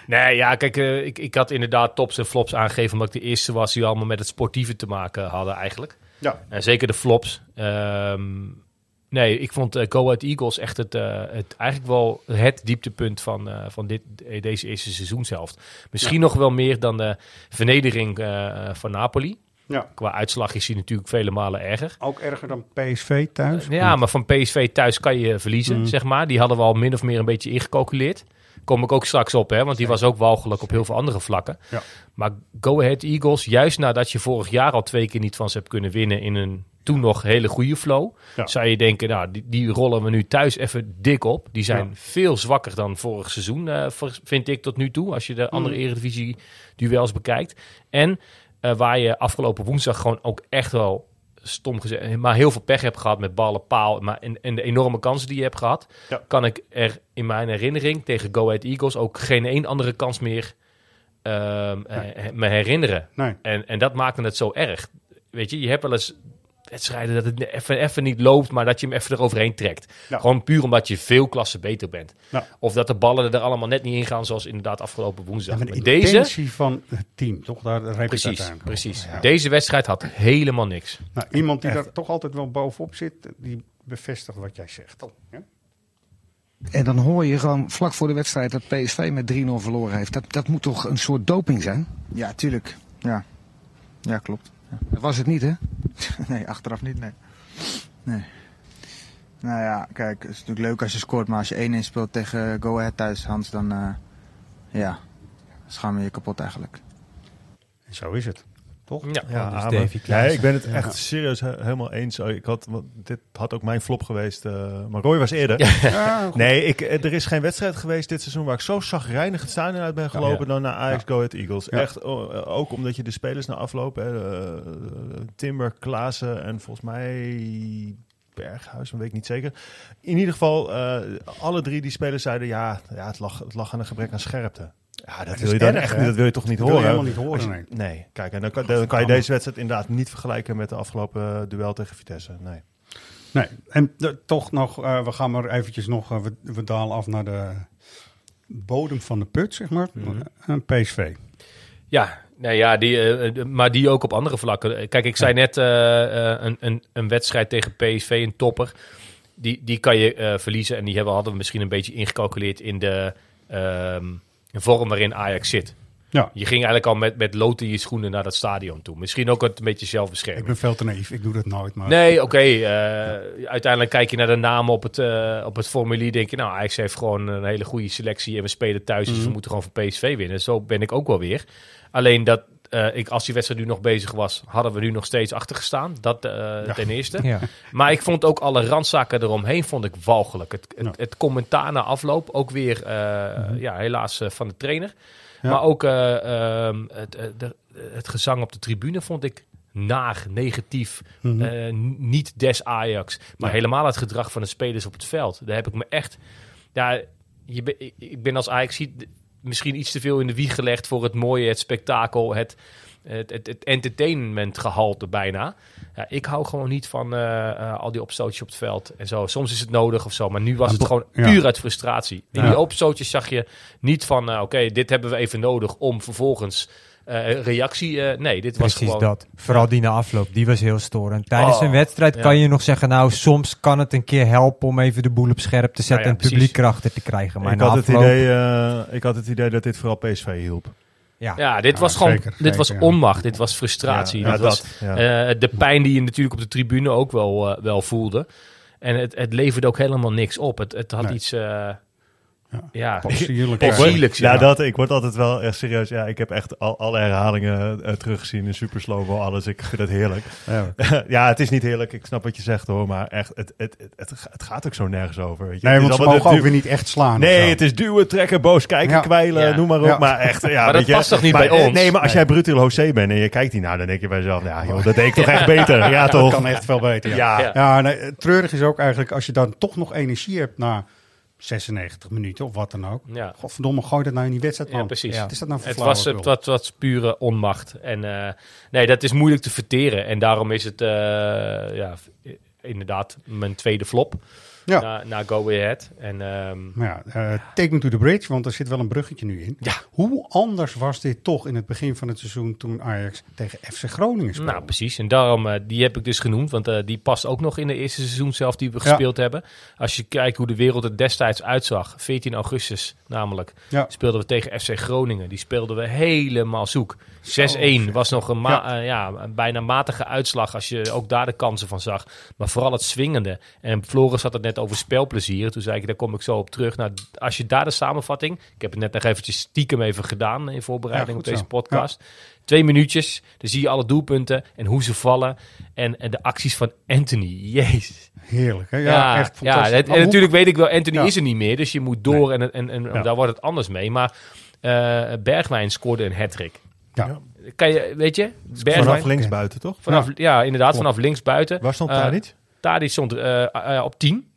Nee, ja, kijk, ik, ik had inderdaad tops en flops aangegeven... omdat ik de eerste was die allemaal met het sportieve te maken hadden eigenlijk. Ja. En zeker de flops. Ehm, nee, ik vond eh, Go Ahead Eagles echt het, eh, het, eigenlijk wel het dieptepunt van, eh, van dit, deze eerste seizoenshelft. Misschien nog wel meer dan de vernedering van Napoli. Ja. Qua uitslag is hij natuurlijk vele malen erger. Ook erger dan PSV thuis? Ja, maar van PSV thuis kan je verliezen, Mm. zeg maar. Die hadden we al min of meer een beetje ingecalculeerd. Kom ik ook straks op, hè, want die was ook walgelijk op heel veel andere vlakken. Ja. Maar Go Ahead Eagles, juist nadat je vorig jaar al twee keer niet van ze hebt kunnen winnen in een toen nog hele goede flow, Ja. zou je denken, nou, die, die rollen we nu thuis even dik op. Die zijn Ja. veel zwakker dan vorig seizoen, eh, vind ik tot nu toe, als je de andere Mm. eredivisie duels bekijkt. En eh, waar je afgelopen woensdag gewoon ook echt wel stom gezegd, maar heel veel pech hebt gehad met ballen, paal maar en, en de enorme kansen die je hebt gehad, Ja. kan ik er in mijn herinnering tegen Go Ahead Eagles ook geen één andere kans meer ehm, eh, me herinneren. Nee. En, en dat maakte het zo erg. Weet je, je hebt wel eens wedstrijden dat het even, even niet loopt, maar dat je hem even eroverheen trekt. Ja. Gewoon puur omdat je veel klassen beter bent. Ja. Of dat de ballen er allemaal net niet in gaan, zoals inderdaad afgelopen woensdag. Ja, maar de Maar deze, intentie van het team, toch? Daar reed het precies, op. precies. Ja. Deze wedstrijd had helemaal niks. Nou, iemand die Echt. daar toch altijd wel bovenop zit, die bevestigt wat jij zegt. Ja? En dan hoor je gewoon vlak voor de wedstrijd dat PSV met 3-0 verloren heeft. Dat, dat moet toch een soort doping zijn? Ja, tuurlijk. Ja, ja klopt. Dat was het niet, hè? nee, achteraf niet, nee. nee. Nou ja, kijk, het is natuurlijk leuk als je scoort, maar als je 1-1 speelt tegen Go Ahead thuis, Hans, dan eh, ja, schaam je je kapot eigenlijk. En zo is het, toch? Ja, Ja, dus nee, ik ben het Ja. echt serieus he- helemaal eens. Oh, Ik had, want dit had ook mijn flop geweest, eh, maar Roy was eerder. Ja. Nee, ik, eh, er is geen wedstrijd geweest dit seizoen waar ik zo zagrijnig het stadion uit ben gelopen Ja. dan naar Ajax Go Ahead Eagles. Ja. Echt, oh, eh, ook omdat je de spelers na afloop, hè, eh, Timber, Klaassen en volgens mij Berghuis, dat weet ik niet zeker. In ieder geval, eh, alle drie die spelers zeiden ja, ja het, lag, het lag aan een gebrek aan scherpte. Ja, dat is wil, je dan erg, echt, hè? dat wil je toch niet Dat wil je horen? helemaal niet horen, je- nee. nee. Kijk, en dan kan, dan kan je deze wedstrijd inderdaad niet vergelijken met de afgelopen eh, duel tegen Vitesse. Nee. Nee, en de- toch nog, eh, we gaan maar eventjes nog, eh, we, we dalen af naar de bodem van de put, zeg maar. Een PSV. Ja, nee, ja die, maar die ook op andere vlakken. Kijk, ik zei net een, een, een wedstrijd tegen PSV, een topper. Die, die kan je verliezen. En die hebben, hadden we misschien een beetje ingecalculeerd in de ehm, vorm waarin Ajax zit. Ja. Je ging eigenlijk al met, met lood in je schoenen naar dat stadion toe. Misschien ook een beetje Ik zelfbescherming. ben veel te naïef, ik doe dat nooit. Maar Nee, oké. eh, Uiteindelijk kijk je naar de namen op het, eh, op het formulier. Denk je, nou, Ajax heeft gewoon een hele goede selectie. En we spelen thuis, dus we Mhm. moeten gewoon van PSV winnen. Zo ben ik ook wel weer. Alleen dat, eh, ik, als die wedstrijd nu nog bezig was, hadden we nu nog steeds achtergestaan. Dat eh, ten eerste. Ja. Maar ik vond ook alle randzaken eromheen vond ik walgelijk. Het, het, het commentaar na afloop, ook weer, eh, ja, helaas van de trainer. Maar ook eh, ehm, het, de- het gezang op de tribune vond ik naar, negatief, Mhm. niet des Ajax. Maar Ja. helemaal het gedrag van de spelers op het veld. Daar heb ik me echt... Ja, je ben, ik ben als Ajax misschien iets te veel in de wieg gelegd voor het mooie, het spektakel, het, het, het, het entertainmentgehalte bijna. Ja, ik hou gewoon niet van eh, eh, al die opstootjes op het veld en zo. Soms is het nodig of zo, maar nu was het gewoon ja. puur uit frustratie. In die opstootjes zag je niet van, eh, oké, dit hebben we even nodig om vervolgens eh, reactie... eh, nee, dit was Precies gewoon... dat. Vooral die na afloop, die was heel storend. Tijdens Oh, een wedstrijd ja. kan je nog zeggen, nou, soms kan het een keer helpen om even de boel op scherp te zetten ja, en het precies. publiek erachter te krijgen. Maar ik, had het idee, eh, ik had het idee dat dit vooral PSV hielp. ja. Ja, dit Ja, was gewoon, zeker, dit zeker, was ja. onmacht, dit was frustratie. Ja, ja, dit was dat, eh, de pijn die je natuurlijk op de tribune ook wel, eh, wel voelde. En het, het leverde ook helemaal niks op. Het, het had Nee. iets, eh, ja, Potsierlijk, ja. word- potsierlijks, ja, ja. dat, ik word altijd wel echt serieus. Ja, ik heb echt al, alle herhalingen eh, teruggezien in Super Slow alles. Ik vind het heerlijk. Ja. ja, het is niet heerlijk. Ik snap wat je zegt hoor. Maar echt, het, het, het, het, het gaat ook zo nergens over. Weet je. Nee, Het is want ze mogen ook weer niet echt slaan. Nee, het is duwen, trekken, boos kijken, Ja. kwijlen, Ja. noem maar op. Ja. Maar echt, ja, Maar dat weet je, past toch niet maar, bij eh, ons? Nee, maar als Nee. jij Brutil José bent en je kijkt hiernaar, dan denk je bij jezelf, ja joh, dat deed ik toch echt beter. Ja, dat toch? kan echt veel beter. Ja, Ja. Nee, treurig is ook eigenlijk als je dan toch nog energie hebt na 96 minuten of wat dan ook. Ja. Godverdomme, gooi dat nou in die wedstrijd, man. Ja, precies. Wat is dat nou voor Het was, het was, was pure onmacht. En eh, nee, dat is moeilijk te verteren. En daarom is het eh, ja, inderdaad mijn tweede flop Ja. na, na Go Ahead. En ehm, ja, eh, take me to the bridge, want er zit wel een bruggetje nu in. Ja. Hoe anders was dit toch in het begin van het seizoen toen Ajax tegen FC Groningen speelde? Nou, precies. En daarom, eh, die heb ik dus genoemd. Want eh, die past ook nog in de eerste seizoen zelf die we gespeeld hebben. Als je kijkt hoe de wereld er destijds uitzag. 14 augustus namelijk. Speelden we tegen FC Groningen. Die speelden we helemaal zoek. 6-1 shit. was nog een, ma- ja, een bijna matige uitslag. Als je ook daar de kansen van zag. Maar vooral het swingende. En Floris had het net over spelplezier. Toen zei ik, daar kom ik zo op terug. Nou, als je daar de samenvatting... Ik heb het net nog eventjes stiekem even gedaan in voorbereiding Ja, op deze zo. podcast. Twee minuutjes, dan zie je alle doelpunten en hoe ze vallen. En, en de acties van Anthony. Jezus. Heerlijk, hè? Ja, Ja, echt ja, fantastisch. het- Maar en natuurlijk weet ik wel, Anthony Ja. is er niet meer. Dus je moet door en, en, en Ja. daar wordt het anders mee. Maar eh Bergwijn scoorde een hat-trick. Ja. Kan je, weet je? Bergwijn, Vanaf links buiten, toch? Vanaf, ja. inderdaad, vanaf links buiten. Waar stond Eh, Tadic? Tadic stond eh, eh, op 10.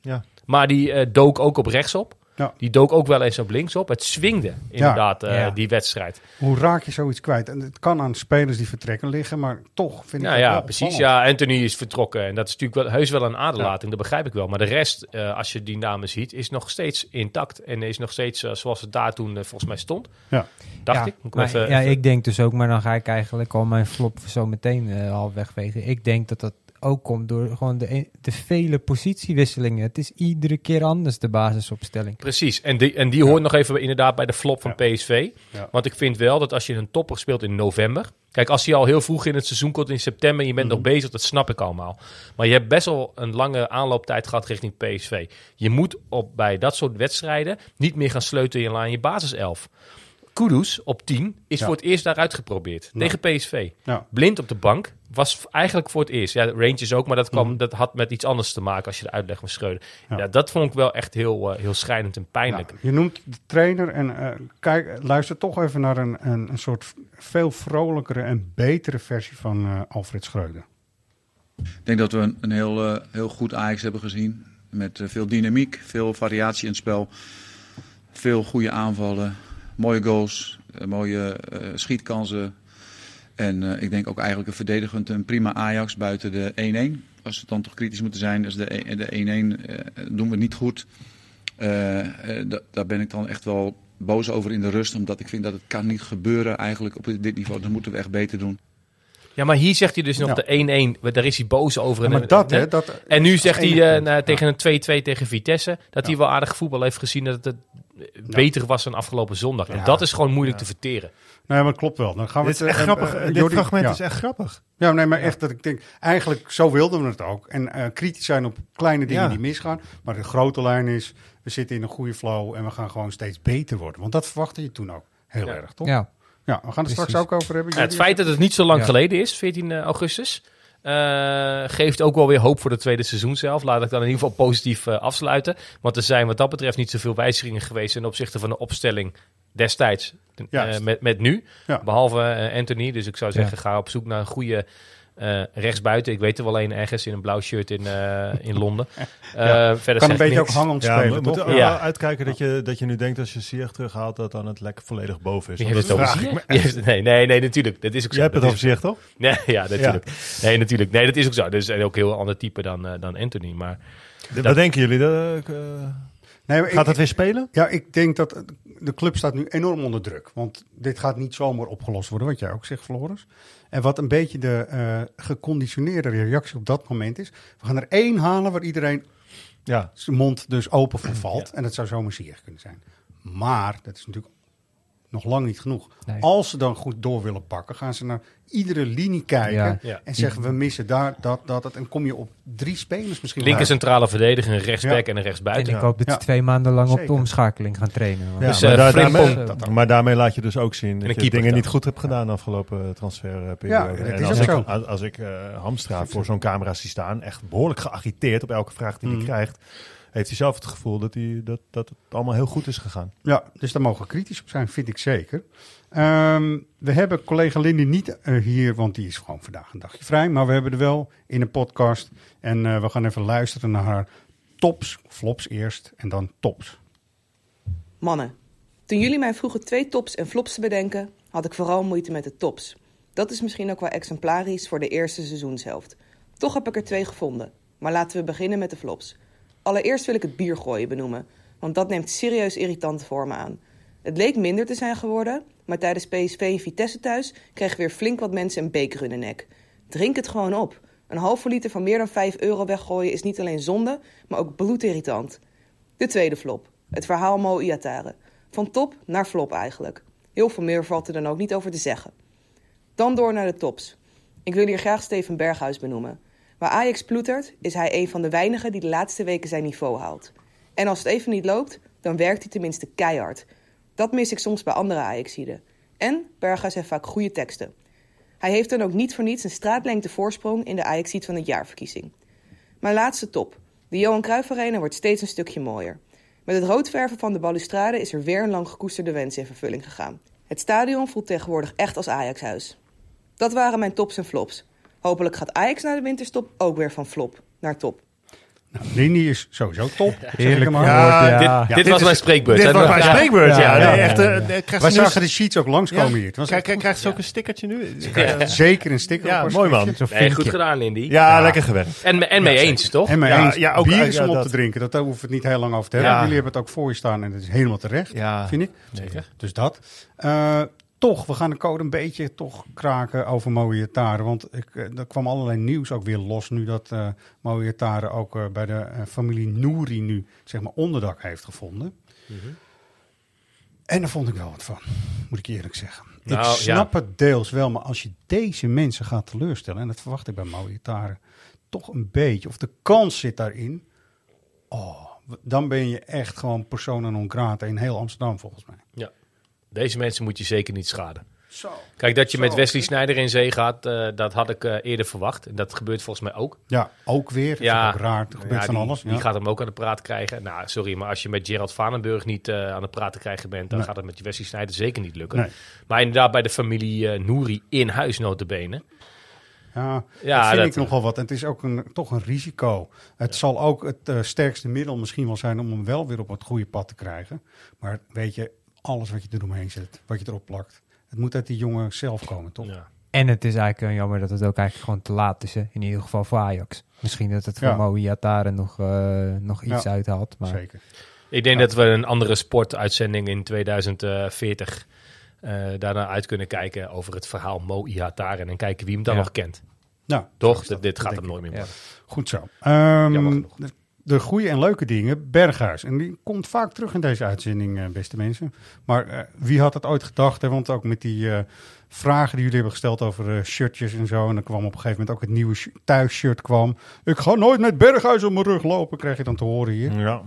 Maar die eh, dook ook op rechtsop. Ja. Die dook ook wel eens op linksop. Het swingde inderdaad eh, Ja. die wedstrijd. Hoe raak je zoiets kwijt? En het kan aan spelers die vertrekken liggen, maar toch vind ik Ja, het ja wel precies. opvallend. Ja, Anthony is vertrokken. En dat is natuurlijk wel, heus wel een aderlating. Dat begrijp ik wel. Maar de rest, eh, als je die namen ziet, is nog steeds intact. En is nog steeds zoals het daar toen volgens mij stond. Ja. Dacht ja, ik. Maar even- ja, even- ik denk dus ook, maar dan ga ik eigenlijk al mijn flop zo meteen half wegvegen. Ik denk dat dat ook komt door gewoon de, de vele positiewisselingen. Het is iedere keer anders, de basisopstelling. Precies. En die, en die hoort nog even inderdaad bij de flop van Ja. PSV. Ja. Want ik vind wel dat als je een topper speelt in november. Kijk, als je al heel vroeg in het seizoen komt in september en je bent nog Mhm. bezig, dat snap ik allemaal. Maar je hebt best wel een lange aanlooptijd gehad richting PSV. Je moet op, bij dat soort wedstrijden niet meer gaan sleutelen aan je basiself. Kudus op 10 is Ja. voor het eerst daaruit geprobeerd. Ja. Tegen PSV. Ja. Blind op de bank was eigenlijk voor het eerst. Ja, Rangers ook, maar dat, kwam, Mhm. dat had met iets anders te maken als je de uitleg van Schreuder. Ja. Ja. dat vond ik wel echt heel, eh, heel schrijnend en pijnlijk. Ja, je noemt de trainer en eh, kijk, luister toch even naar een, een, een soort veel vrolijkere en betere versie van eh, Alfred Schreuder. Ik denk dat we een, een heel, heel goed Ajax hebben gezien. Met veel dynamiek, veel variatie in het spel. Veel goede aanvallen. Mooie goals, eh, mooie eh, schietkansen. En eh, ik denk ook eigenlijk een verdedigend een prima Ajax buiten de 1-1. Als we dan toch kritisch moeten zijn, dus de e- de 1-1 eh, doen we niet goed. Da- daar ben ik dan echt wel boos over in de rust, omdat ik vind dat het kan niet gebeuren eigenlijk op dit niveau. Dat moeten we echt beter doen. Ja, maar hier zegt hij dus nog Ja. de 1-1. Daar is hij boos over. Ja, En, maar dat, hè, dat- en nu zegt hij het eh, nou, tegen een 2-2 tegen Vitesse... dat hij wel aardig voetbal heeft gezien... dat het beter was dan afgelopen zondag. En Ja. dat is gewoon moeilijk te verteren. Nee, maar klopt wel. Dan gaan we Dit is het, echt eh, grappig. eh, Dit Jordi- fragment ja. is echt grappig. Ja, nee, maar echt dat ik denk, eigenlijk zo wilden we het ook. En eh, kritisch zijn op kleine dingen Ja. die misgaan. Maar de grote lijn is, we zitten in een goede flow en we gaan gewoon steeds beter worden. Want dat verwachtte je toen ook heel Ja. erg, toch? Ja. Ja, we gaan het straks ook over hebben. Ja, het feit dat het niet zo lang Ja. geleden is, 14 augustus... eh, geeft ook wel weer hoop voor het tweede seizoen zelf. Laat ik dan in ieder geval positief eh, afsluiten. Want er zijn wat dat betreft niet zoveel wijzigingen geweest... ten opzichte van de opstelling destijds eh, met, met nu. Ja. Behalve eh, Anthony. Dus ik zou Ja. zeggen, ga op zoek naar een goede eh, rechtsbuiten. Ik weet er wel een ergens in een blauw shirt in, eh, in Londen. Eh, Ja. Verder kan een beetje ook hangend Ja, spelen, we moeten Ja. wel uitkijken dat je, dat je nu denkt als je Ziyech terughaalt, dat dan het lekker volledig boven is. Het dat over echt. Nee, nee, nee, natuurlijk. Dat is ook zo. Je hebt het Dat over is- Ziyech, toch? Nee, ja, natuurlijk. Nee, natuurlijk. Nee, dat is ook zo. Dus ook een heel ander type dan, eh, dan Anthony. Maar Wat denken jullie? Dat, eh, Nee, maar gaat ik- het weer spelen? Ja, ik denk dat de club staat nu enorm onder druk. Want dit gaat niet zomaar opgelost worden, wat jij ook zegt, Floris. En wat een beetje de eh, geconditioneerde reactie op dat moment is... we gaan er één halen waar iedereen Ja. zijn mond dus open voor valt. En dat zou zomaar Ziyech kunnen zijn. Maar, dat is natuurlijk nog lang niet genoeg. Nee. Als ze dan goed door willen pakken, gaan ze naar iedere linie kijken... Ja. Ja. en zeggen we missen daar, dat, dat, dat. En kom je op drie spelers misschien. linker centrale verdediger, een rechtsback Ja. en een En rechtsbuiten. ik hoop dat ze Ja. twee maanden lang op de omschakeling gaan trainen. Dus, maar, eh, daar- daarmee, dat maar daarmee laat je dus ook zien dat je dingen dan. niet goed hebt gedaan de afgelopen transferperiode. Ja, dat en als ook ik, zo. als, als ik eh, Hamstra voor zo'n camera zie staan, echt behoorlijk geagiteerd op elke vraag die Mm. hij krijgt, heeft hij zelf het gevoel dat, hij, dat, dat het allemaal heel goed is gegaan. Ja, dus daar mogen we kritisch op zijn, vind ik zeker. Ehm, we hebben collega Lindy niet eh, hier, want die is gewoon vandaag een dagje vrij. Maar we hebben er wel in een podcast. En eh, we gaan even luisteren naar haar tops, flops eerst en dan tops. Mannen, toen jullie mij vroegen twee tops en flops te bedenken, had ik vooral moeite met de tops. Dat is misschien ook wel exemplarisch voor de eerste seizoenshelft. Toch heb ik er twee gevonden. Maar laten we beginnen met de flops. Allereerst wil ik het biergooien benoemen, want dat neemt serieus irritante vormen aan. Het leek minder te zijn geworden, maar tijdens PSV en Vitesse thuis kregen weer flink wat mensen een beker in de nek. Drink het gewoon op. Een halve liter van meer dan 5 euro weggooien is niet alleen zonde, maar ook bloedirritant. De tweede flop. Het verhaal Mo Iatare. Van top naar flop eigenlijk. Heel veel meer valt er dan ook niet over te zeggen. Dan door naar de tops. Ik wil hier graag Steven Berghuis benoemen. Waar Ajax ploetert, is hij een van de weinigen die de laatste weken zijn niveau haalt. En als het even niet loopt, dan werkt hij tenminste keihard. Dat mis ik soms bij andere Ajaxiden. En Berghuis heeft vaak goede teksten. Hij heeft dan ook niet voor niets een straatlengte voorsprong in de Ajaxiet van het jaarverkiezing. Mijn laatste top. De Johan Cruijff Arena wordt steeds een stukje mooier. Met het roodverven van de balustrade is er weer een lang gekoesterde wens in vervulling gegaan. Het stadion voelt tegenwoordig echt als Ajaxhuis. Dat waren mijn tops en flops. Hopelijk gaat Ajax na de winterstop ook weer van flop naar top. Nou, Lindy is sowieso top. Heerlijk er maar. ja. Dit, dit was mijn spreekbeurt. Dit was mijn spreekbeurt, ja. Nee, echt, eh, eh, Wij zagen de sheets ook langskomen hier. Het was Krijg- krijg- Krijgt ze ook een stickertje nu? Ja, zeker een sticker. Ja, mooi man. Nee, goed gedaan, Lindy. Ja, lekker gewerkt. En, en mee eens, toch? En Ja, eens, ja, ook- bier is om op te drinken. Dat daar hoeven we het niet heel lang over te hebben. Ja. Jullie hebben het ook voor je staan en dat is helemaal terecht, Ja. vind ik. Zeker. Dus dat. Toch, we gaan de code een beetje toch kraken over mooie taren. Want ik, eh, er kwam allerlei nieuws ook weer los nu dat taren ook eh, bij de familie Nouri nu zeg maar onderdak heeft gevonden. Mhm. En daar vond ik wel wat van, moet ik eerlijk zeggen. Nou, ik snap het deels wel, maar als je deze mensen gaat teleurstellen, en dat verwacht ik bij mooie taren toch een beetje, of de kans zit daarin, oh, dan ben je echt gewoon persona non grata in heel Amsterdam volgens mij. Deze mensen moet je zeker niet schaden. Zo. Kijk, dat je Zo, met Wesley oké. Sneijder in zee gaat, eh, dat had ik eh, eerder verwacht. En dat gebeurt volgens mij ook. Ja, ook weer. Dat Ja, is ook raar. Er gebeurt ja, van die, alles. Die ja. gaat hem ook aan de praat krijgen. Nou, sorry, maar als je met Gerald Vanenburg niet eh, aan de praat te krijgen bent, dan Nee. gaat het met Wesley Sneijder zeker niet lukken. Nee. Maar inderdaad, bij de familie Nouri in huis notabene. Ja, Ja, dat vind dat- ik nogal wat. En het is ook een, toch een risico. Het zal ook het sterkste middel misschien wel zijn om hem wel weer op het goede pad te krijgen. Maar weet je, alles wat je eromheen zet, wat je erop plakt. Het moet uit die jongen zelf komen, toch? Ja. En het is eigenlijk uh, jammer dat het ook eigenlijk gewoon te laat is. Hè? In ieder geval voor Ajax. Misschien dat het voor Ja. Moe Iataren nog, uh, nog iets Ja, uithaalt. Maar Zeker. Ik denk dat we een andere sportuitzending in 2040 uh, daarna uit kunnen kijken over het verhaal Mo Ihataren en kijken wie hem dan Ja. nog kent. Nou, Toch? dat. dit gaat hem nooit meer worden. Goed zo. Ehm, Jammer genoeg. De, de goede en leuke dingen, Berghuis. En die komt vaak terug in deze uitzending, eh, beste mensen. Maar eh, wie had het ooit gedacht? Hè? Want ook met die eh, vragen die jullie hebben gesteld over shirtjes en zo. En dan kwam op een gegeven moment ook het nieuwe sh- thuisshirt kwam. Ik ga nooit met Berghuis op mijn rug lopen, krijg je dan te horen hier. Ja.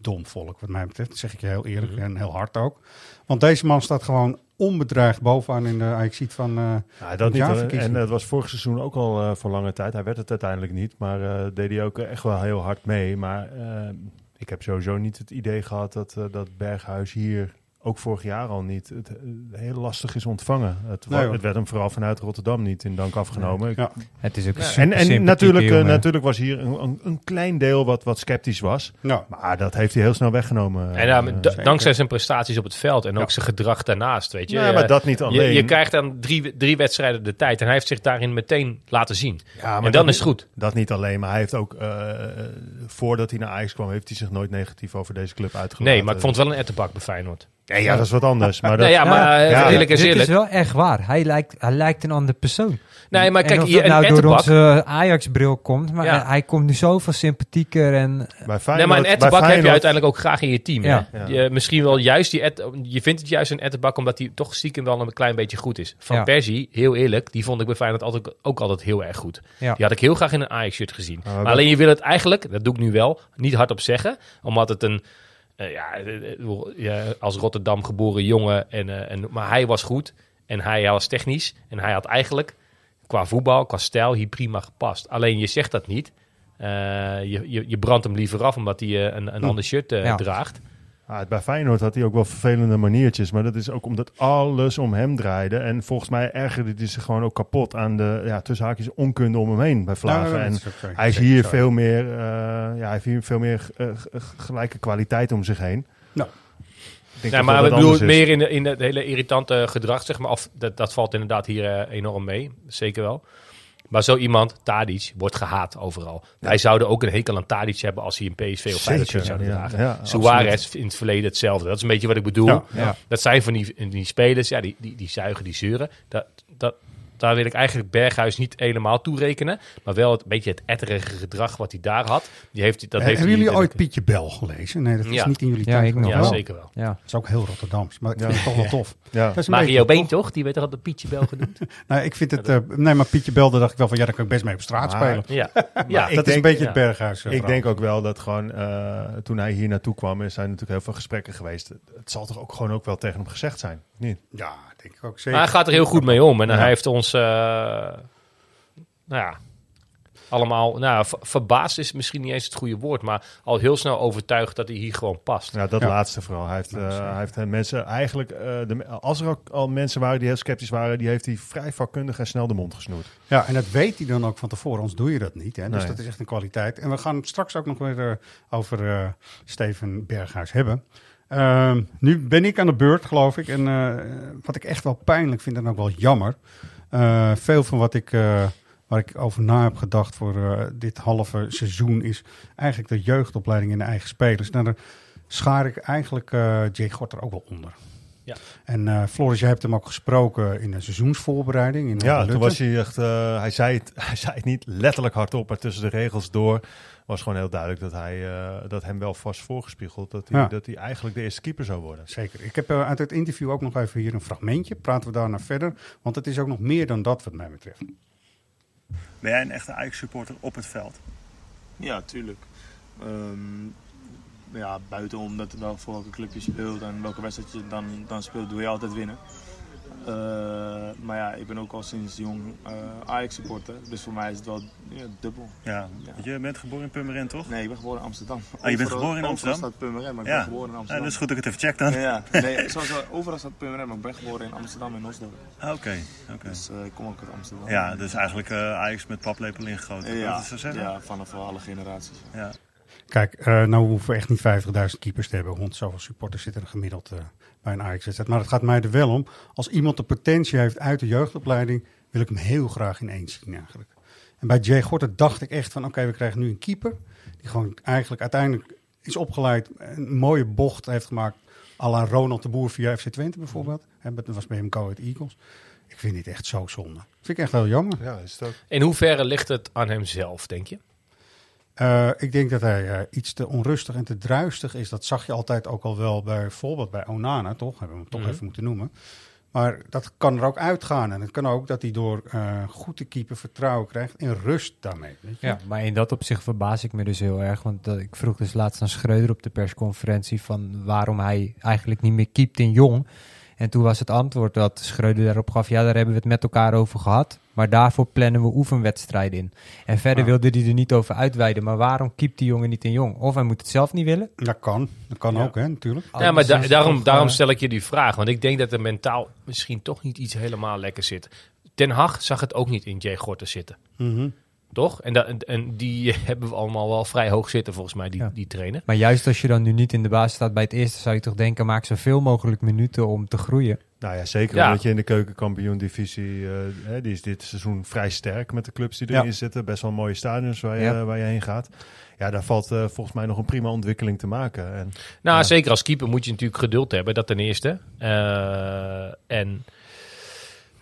Dom volk, wat mij betreft. Dat zeg ik je heel eerlijk Mhm. en heel hard ook. Want deze man staat gewoon onbedreigd bovenaan in de ajax van eh Ja, dat niet. En het was vorig seizoen ook al eh, voor lange tijd. Hij werd het uiteindelijk niet, maar eh, deed hij ook echt wel heel hard mee. Maar eh, ik heb sowieso niet het idee gehad dat, eh, dat Berghuis hier, ook vorig jaar al niet, het eh, heel lastig is ontvangen. Het, Nee, het werd hem vooral vanuit Rotterdam niet in dank afgenomen. Ja. het is ook een En, super en natuurlijk, eh, jongen. natuurlijk was hier een, een, een klein deel wat, wat sceptisch was. Ja. Maar dat heeft hij heel snel weggenomen. En ja, Eh, da- dankzij zijn prestaties op het veld en ook Ja. zijn gedrag daarnaast, weet je. Nee, maar dat niet alleen. Je, krijgt dan drie, drie wedstrijden de tijd en hij heeft zich daarin meteen laten zien. Ja, maar en dat dan is niet- het goed. Dat niet alleen, maar hij heeft ook, voordat hij naar Ajax kwam, heeft hij zich nooit negatief over deze club uitgelaten. Nee, maar ik vond het wel een ettenbak bij Feyenoord. Nee, ja, dat is wat anders. Maar dat, Nee, ja, maar eh, Ja, eerlijk is Dit eerlijk. is wel echt waar. Hij lijkt, hij lijkt een andere persoon. Nee, maar En kijk, of hier dat nou door onze Ajax-bril komt. Maar Ja. hij, komt nu zoveel sympathieker en... Bij Nee, maar een ettenbak heb je uiteindelijk ook graag in je team. Ja. Ja. Je, misschien wel juist die et, je vindt het juist een ettenbak omdat hij toch stiekem wel een klein beetje goed is. Van Ja. Persie, heel eerlijk, die vond ik bij Feyenoord altijd, ook altijd heel erg goed. Ja. Die had ik heel graag in een Ajax-shirt gezien. maar alleen je wil het eigenlijk, dat doe ik nu wel, niet hardop zeggen. Omdat het een, eh, ja, eh, eh, ja, als Rotterdam geboren jongen, en, en, maar hij was goed. En hij was technisch. En hij had eigenlijk qua voetbal, qua stijl, hier prima gepast. Alleen je zegt dat niet. Je, je, je brandt hem liever af omdat hij een, een ander shirt Ja. draagt. Ah, bij Feyenoord had hij ook wel vervelende maniertjes. Maar dat is ook omdat alles om hem draaide. En volgens mij ergerde hij zich gewoon ook kapot aan de ja, tussen haakjes onkunde om hem heen bij Vlaven. Nou, en dat is ook zo. hij is hier veel meer, eh, ja, hij heeft hier veel meer eh, gelijke kwaliteit om zich heen. Nou. Ik Ja, maar ik bedoel meer in, de, in het hele irritante gedrag, zeg maar. Of, dat, dat valt inderdaad hier eh, enorm mee, zeker wel. Maar zo iemand, Tadic, wordt gehaat overal. Wij zouden ook een hekel aan Tadic hebben als hij een PSV of Feyenoord zou dragen. Ja, Suarez in het verleden hetzelfde. Dat is een beetje wat ik bedoel. Dat zijn van die, die spelers, ja, die, die, die zuigen, die zeuren. Dat, dat, daar wil ik eigenlijk Berghuis niet helemaal toerekenen. Maar wel het beetje het etterige gedrag wat hij daar had. Die heeft, dat Eh, heeft hebben jullie ooit Pietje Bel gelezen? Nee, dat is Ja. niet in jullie Ja, tijd. ik nog Ja, wel. zeker wel. Ja. Dat is ook heel Rotterdams, maar ik vind het toch wel tof. Ja. Dat Mario Been toch? Die werd er altijd Pietje Bel genoemd. Nou, ik vind het... eh, nee, maar Pietje Bel, daar dacht ik wel van... Ja, daar kan ik best mee op straat Maar- spelen. ja, Ja, ja dat is een beetje ja. het Berghuis. eh, Ik denk ook wel dat gewoon eh, toen hij hier naartoe kwam, er zijn natuurlijk heel veel gesprekken geweest. Het zal toch ook gewoon ook wel tegen hem gezegd zijn, niet? Ja, denk ik ook Maar zeker. hij gaat er heel goed mee om. En Ja. hij heeft ons, eh, nou ja, allemaal, nou, verbaasd is misschien niet eens het goede woord, maar al heel snel overtuigd dat hij hier gewoon past. Ja, dat Ja. laatste vooral. Hij heeft, eh, hij heeft eh, mensen eigenlijk, eh, de, als er ook al mensen waren die heel sceptisch waren, die heeft hij vrij vakkundig en snel de mond gesnoerd. Ja, en dat weet hij dan ook van tevoren, anders doe je dat niet. Hè? Dus Nee. dat is echt een kwaliteit. En we gaan het straks ook nog weer over eh, Steven Berghuis hebben. Ehm, nu ben ik aan de beurt, geloof ik. En eh, wat ik echt wel pijnlijk vind en ook wel jammer. eh, veel van wat ik, eh, waar ik over na heb gedacht voor eh, dit halve seizoen is eigenlijk de jeugdopleiding in de eigen spelers. Nou, daar schaar ik eigenlijk eh Jay Gorter ook wel onder. Ja. En eh Floris, jij hebt hem ook gesproken in de seizoensvoorbereiding. In Ja, toen was hij echt, eh, hij, zei het, hij zei het niet letterlijk hardop, maar tussen de regels door was gewoon heel duidelijk dat hij eh, dat hem wel vast voorgespiegeld dat hij, Ja. dat hij eigenlijk de eerste keeper zou worden. Zeker. Ik heb eh, uit het interview ook nog even hier een fragmentje. Praten we daarna verder. Want het is ook nog meer dan dat wat mij betreft. Ben jij een echte Ajax-supporter op het veld? Ja, tuurlijk. Ehm, ja, buitenom dat wel voor welke club je speelt en welke wedstrijd je dan, dan speelt, doe je altijd winnen. Eh, maar ja, ik ben ook al sinds jong eh, Ajax-supporter, dus voor mij is het wel ja, dubbel. Ja. Want Je bent geboren in Purmerend, toch? Nee, ik ben geboren in Amsterdam. Ah, je bent Overal- geboren in overal Amsterdam? staat Purmerend, maar ik ja. ben geboren in Amsterdam. Ja, dat is goed dat ik het even check dan. Ja, nee, overal staat Purmerend, maar ik ben geboren in Amsterdam en Osdorp. Ah, Oké, oké. Dus eh, ik kom ook uit Amsterdam. Ja, dus eigenlijk eh, Ajax met paplepel ingegoten. Ja, dat is zo zeggen? ja, vanaf alle generaties. Ja. Kijk, eh, nou hoeven we echt niet 50.000 keepers te hebben. Want zoveel supporters zitten er gemiddeld eh, bij een Ajax-wedstrijd. Maar het gaat mij er wel om. Als iemand de potentie heeft uit de jeugdopleiding, wil ik hem heel graag ineens zien eigenlijk. En bij Jay Gorter dacht ik echt van, oké, we krijgen nu een keeper. Die gewoon eigenlijk uiteindelijk is opgeleid, een mooie bocht heeft gemaakt. à la Ronald de Boer via FC Twente bijvoorbeeld. Hè, Dat was bij hem Go Ahead Eagles. Ik vind dit echt zo zonde. Vind ik echt heel jammer. Ja, is ook. In hoeverre ligt het aan hemzelf, denk je? Eh, ik denk dat hij eh, iets te onrustig en te druistig is. Dat zag je altijd ook al wel bijvoorbeeld bij Onana, toch? Hebben we hem toch Mhm. even moeten noemen. Maar dat kan er ook uitgaan. En het kan ook dat hij door eh, goed te keeper vertrouwen krijgt en rust daarmee. Weet je? Ja, maar in dat opzicht verbaas ik me dus heel erg. Want ik vroeg dus laatst aan Schreuder op de persconferentie van waarom hij eigenlijk niet meer keept in jong. En toen was het antwoord dat Schreuder daarop gaf, ja, daar hebben we het met elkaar over gehad. Maar daarvoor plannen we oefenwedstrijden in. En verder Ah. wilde hij er niet over uitweiden. Maar waarom keept die jongen niet in jong? Of hij moet het zelf niet willen? Dat kan. Dat kan ook, hè, natuurlijk. Ja, maar da- dus daarom, toch, daarom eh, stel ik je die vraag. Want ik denk dat er mentaal misschien toch niet iets helemaal lekker zit. Ten Hag zag het ook niet in Jay Gorter zitten. Mhm. Toch? En, da- en- en die hebben we allemaal wel vrij hoog zitten, volgens mij, die, Ja. die trainer. Maar juist als je dan nu niet in de basis staat bij het eerste, zou je toch denken, maak zoveel mogelijk minuten om te groeien. Nou ja, zeker Ja. omdat je in de keukenkampioen-divisie, eh, hè, die is dit seizoen vrij sterk met de clubs die Ja. erin zitten. Best wel mooie stadions waar je, Ja. waar je heen gaat. Ja, daar valt eh, volgens mij nog een prima ontwikkeling te maken. En, Nou, ja. zeker als keeper moet je natuurlijk geduld hebben, dat ten eerste. Eh, en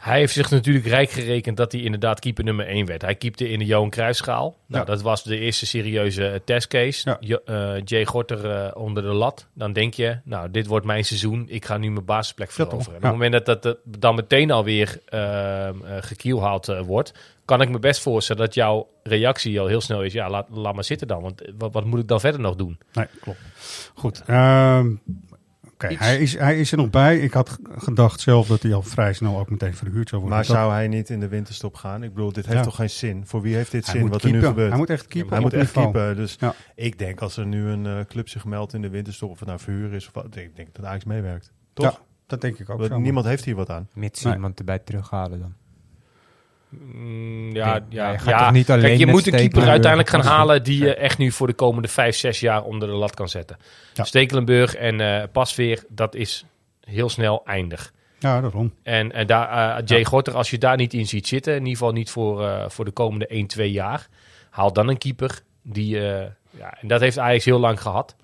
hij heeft zich natuurlijk rijk gerekend dat hij inderdaad keeper nummer 1 werd. Hij keepte in de Johan Cruijffschaal. Nou, Ja. dat was de eerste serieuze eh, testcase. Ja. Eh, Jay Gorter eh, onder de lat. Dan denk je, nou, dit wordt mijn seizoen. Ik ga nu mijn basisplek veroveren. Ja. Op het moment dat dat, dat dan meteen alweer uh, gekielhaald wordt... kan ik me best voorstellen dat jouw reactie al heel snel is... ja, laat, laat maar zitten dan. Want wat, wat moet ik dan verder nog doen? Nee, klopt. Goed. ehm, Oké, hij, is, hij is er nog bij. Ik had gedacht zelf dat hij al vrij snel ook meteen verhuurd zou worden. maar Dat- zou hij niet in de winterstop gaan? Ik bedoel, dit heeft Ja. toch geen zin? Voor wie heeft dit Hij zin wat er nu gebeurt? Hij moet echt keepen Hij moet echt keepen. Dus Ja. ik denk als er nu een eh, club zich meldt in de winterstop, of het nou verhuur is of wat, ik denk dat Ajax meewerkt. Toch? Ja, dat denk ik ook. Want zo. niemand heeft hier wat aan. Mits Nee. iemand erbij terughalen dan. Mm, ja, ja, ja. toch niet alleen Kijk, je moet een keeper uiteindelijk gaan halen die je echt nu voor de komende vijf, zes jaar onder de lat kan zetten. Ja. Stekelenburg en eh Pasveer, dat is heel snel eindig. Ja, daarom. En, en daar, eh, Jay Gorter, als je daar niet in ziet zitten, in ieder geval niet voor, eh, voor de komende 1, 2 jaar, haal dan een keeper die, ja, en dat heeft Ajax heel lang gehad.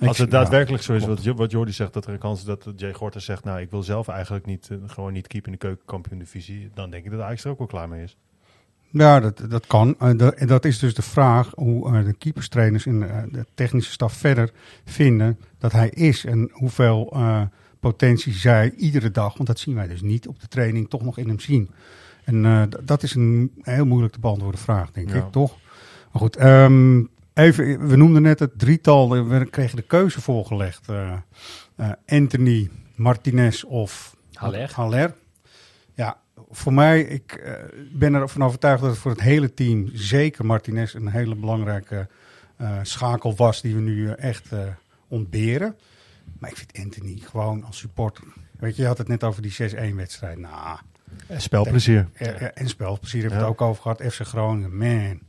Als het daadwerkelijk zo is, wat, Jo- wat Jordi zegt, dat er een kans is dat Jay Gorter zegt, nou, ik wil zelf eigenlijk niet, eh, gewoon niet keepen in de keukenkampioen-divisie, dan denk ik dat Ajax er ook wel klaar mee is. Ja, dat, dat kan. Eh, dat- En dat is dus de vraag hoe eh, de keeperstrainers en de technische staf verder vinden dat hij is. En hoeveel potentie zij iedere dag, want dat zien wij dus niet op de training, toch nog in hem zien. En dat is een heel moeilijk te beantwoorden vraag, denk Ja. ik, toch? Maar goed, ehm, even, we noemden net het drietal, we kregen de keuze voorgelegd. eh, eh, Anthony, Martinez of Haller. Haller. Ja, voor mij, ik eh, ben ervan overtuigd dat het voor het hele team, zeker Martinez, een hele belangrijke eh, schakel was die we nu echt eh, ontberen. Maar ik vind Anthony gewoon als supporter. Weet je, je had het net over die 6-1 wedstrijd. Nou, En spelplezier. ja, ja, en spelplezier hebben we Ja. het ook over gehad. FC Groningen, man.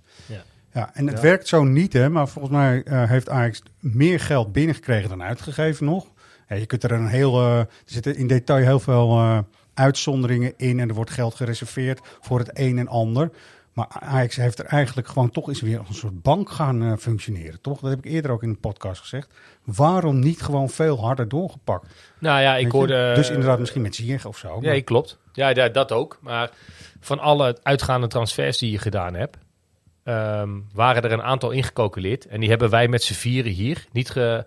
Ja. En het Ja. werkt zo niet, hè, maar volgens mij eh, heeft Ajax meer geld binnengekregen dan uitgegeven nog. Ja, je kunt er een heel, eh, er zitten in detail heel veel eh, uitzonderingen in en er wordt geld gereserveerd voor het een en ander. Maar Ajax heeft er eigenlijk gewoon toch eens weer als een soort bank gaan functioneren, toch? Dat heb ik eerder ook in een podcast gezegd. Waarom niet gewoon veel harder doorgepakt? Nou ja, ik Weet je? hoorde... Dus inderdaad misschien met Ziyech of zo. Ja, klopt. Ja, ja, dat ook. Maar van alle uitgaande transfers die je gedaan hebt, ehm, waren er een aantal ingecalculeerd. En die hebben wij met z'n vieren hier niet ge,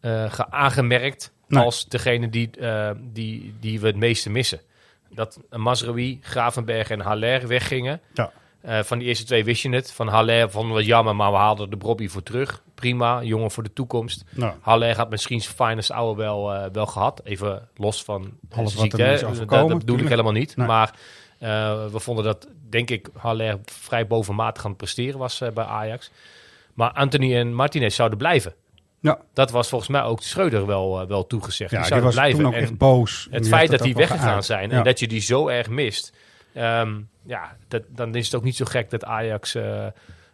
eh, ge- aangemerkt Nee. als degene die, eh, die, die we het meeste missen. Dat Mazraoui, Gravenberg en Haller weggingen. Ja. Eh, van die eerste twee wist je het. Van Haller vonden we jammer, maar we haalden de Brobby voor terug. Prima, jongen voor de toekomst. Nou. Haller had misschien zijn finest wel, eh, wel gehad. Even los van Alles ziekte, Dat, dat bedoel ik helemaal niet. Nee. Maar eh, we vonden dat, denk ik, Haller vrij bovenmatig aan het presteren was eh, bij Ajax. Maar Anthony en Martinez zouden blijven. Ja. Dat was volgens mij ook Schreuder wel, eh, wel toegezegd. Ja, die zouden was blijven. toen ook En echt boos. Het feit dat dat die weggegaan geuit. zijn Ja. en dat je die zo erg mist. ehm, ja, dat, dan is het ook niet zo gek dat Ajax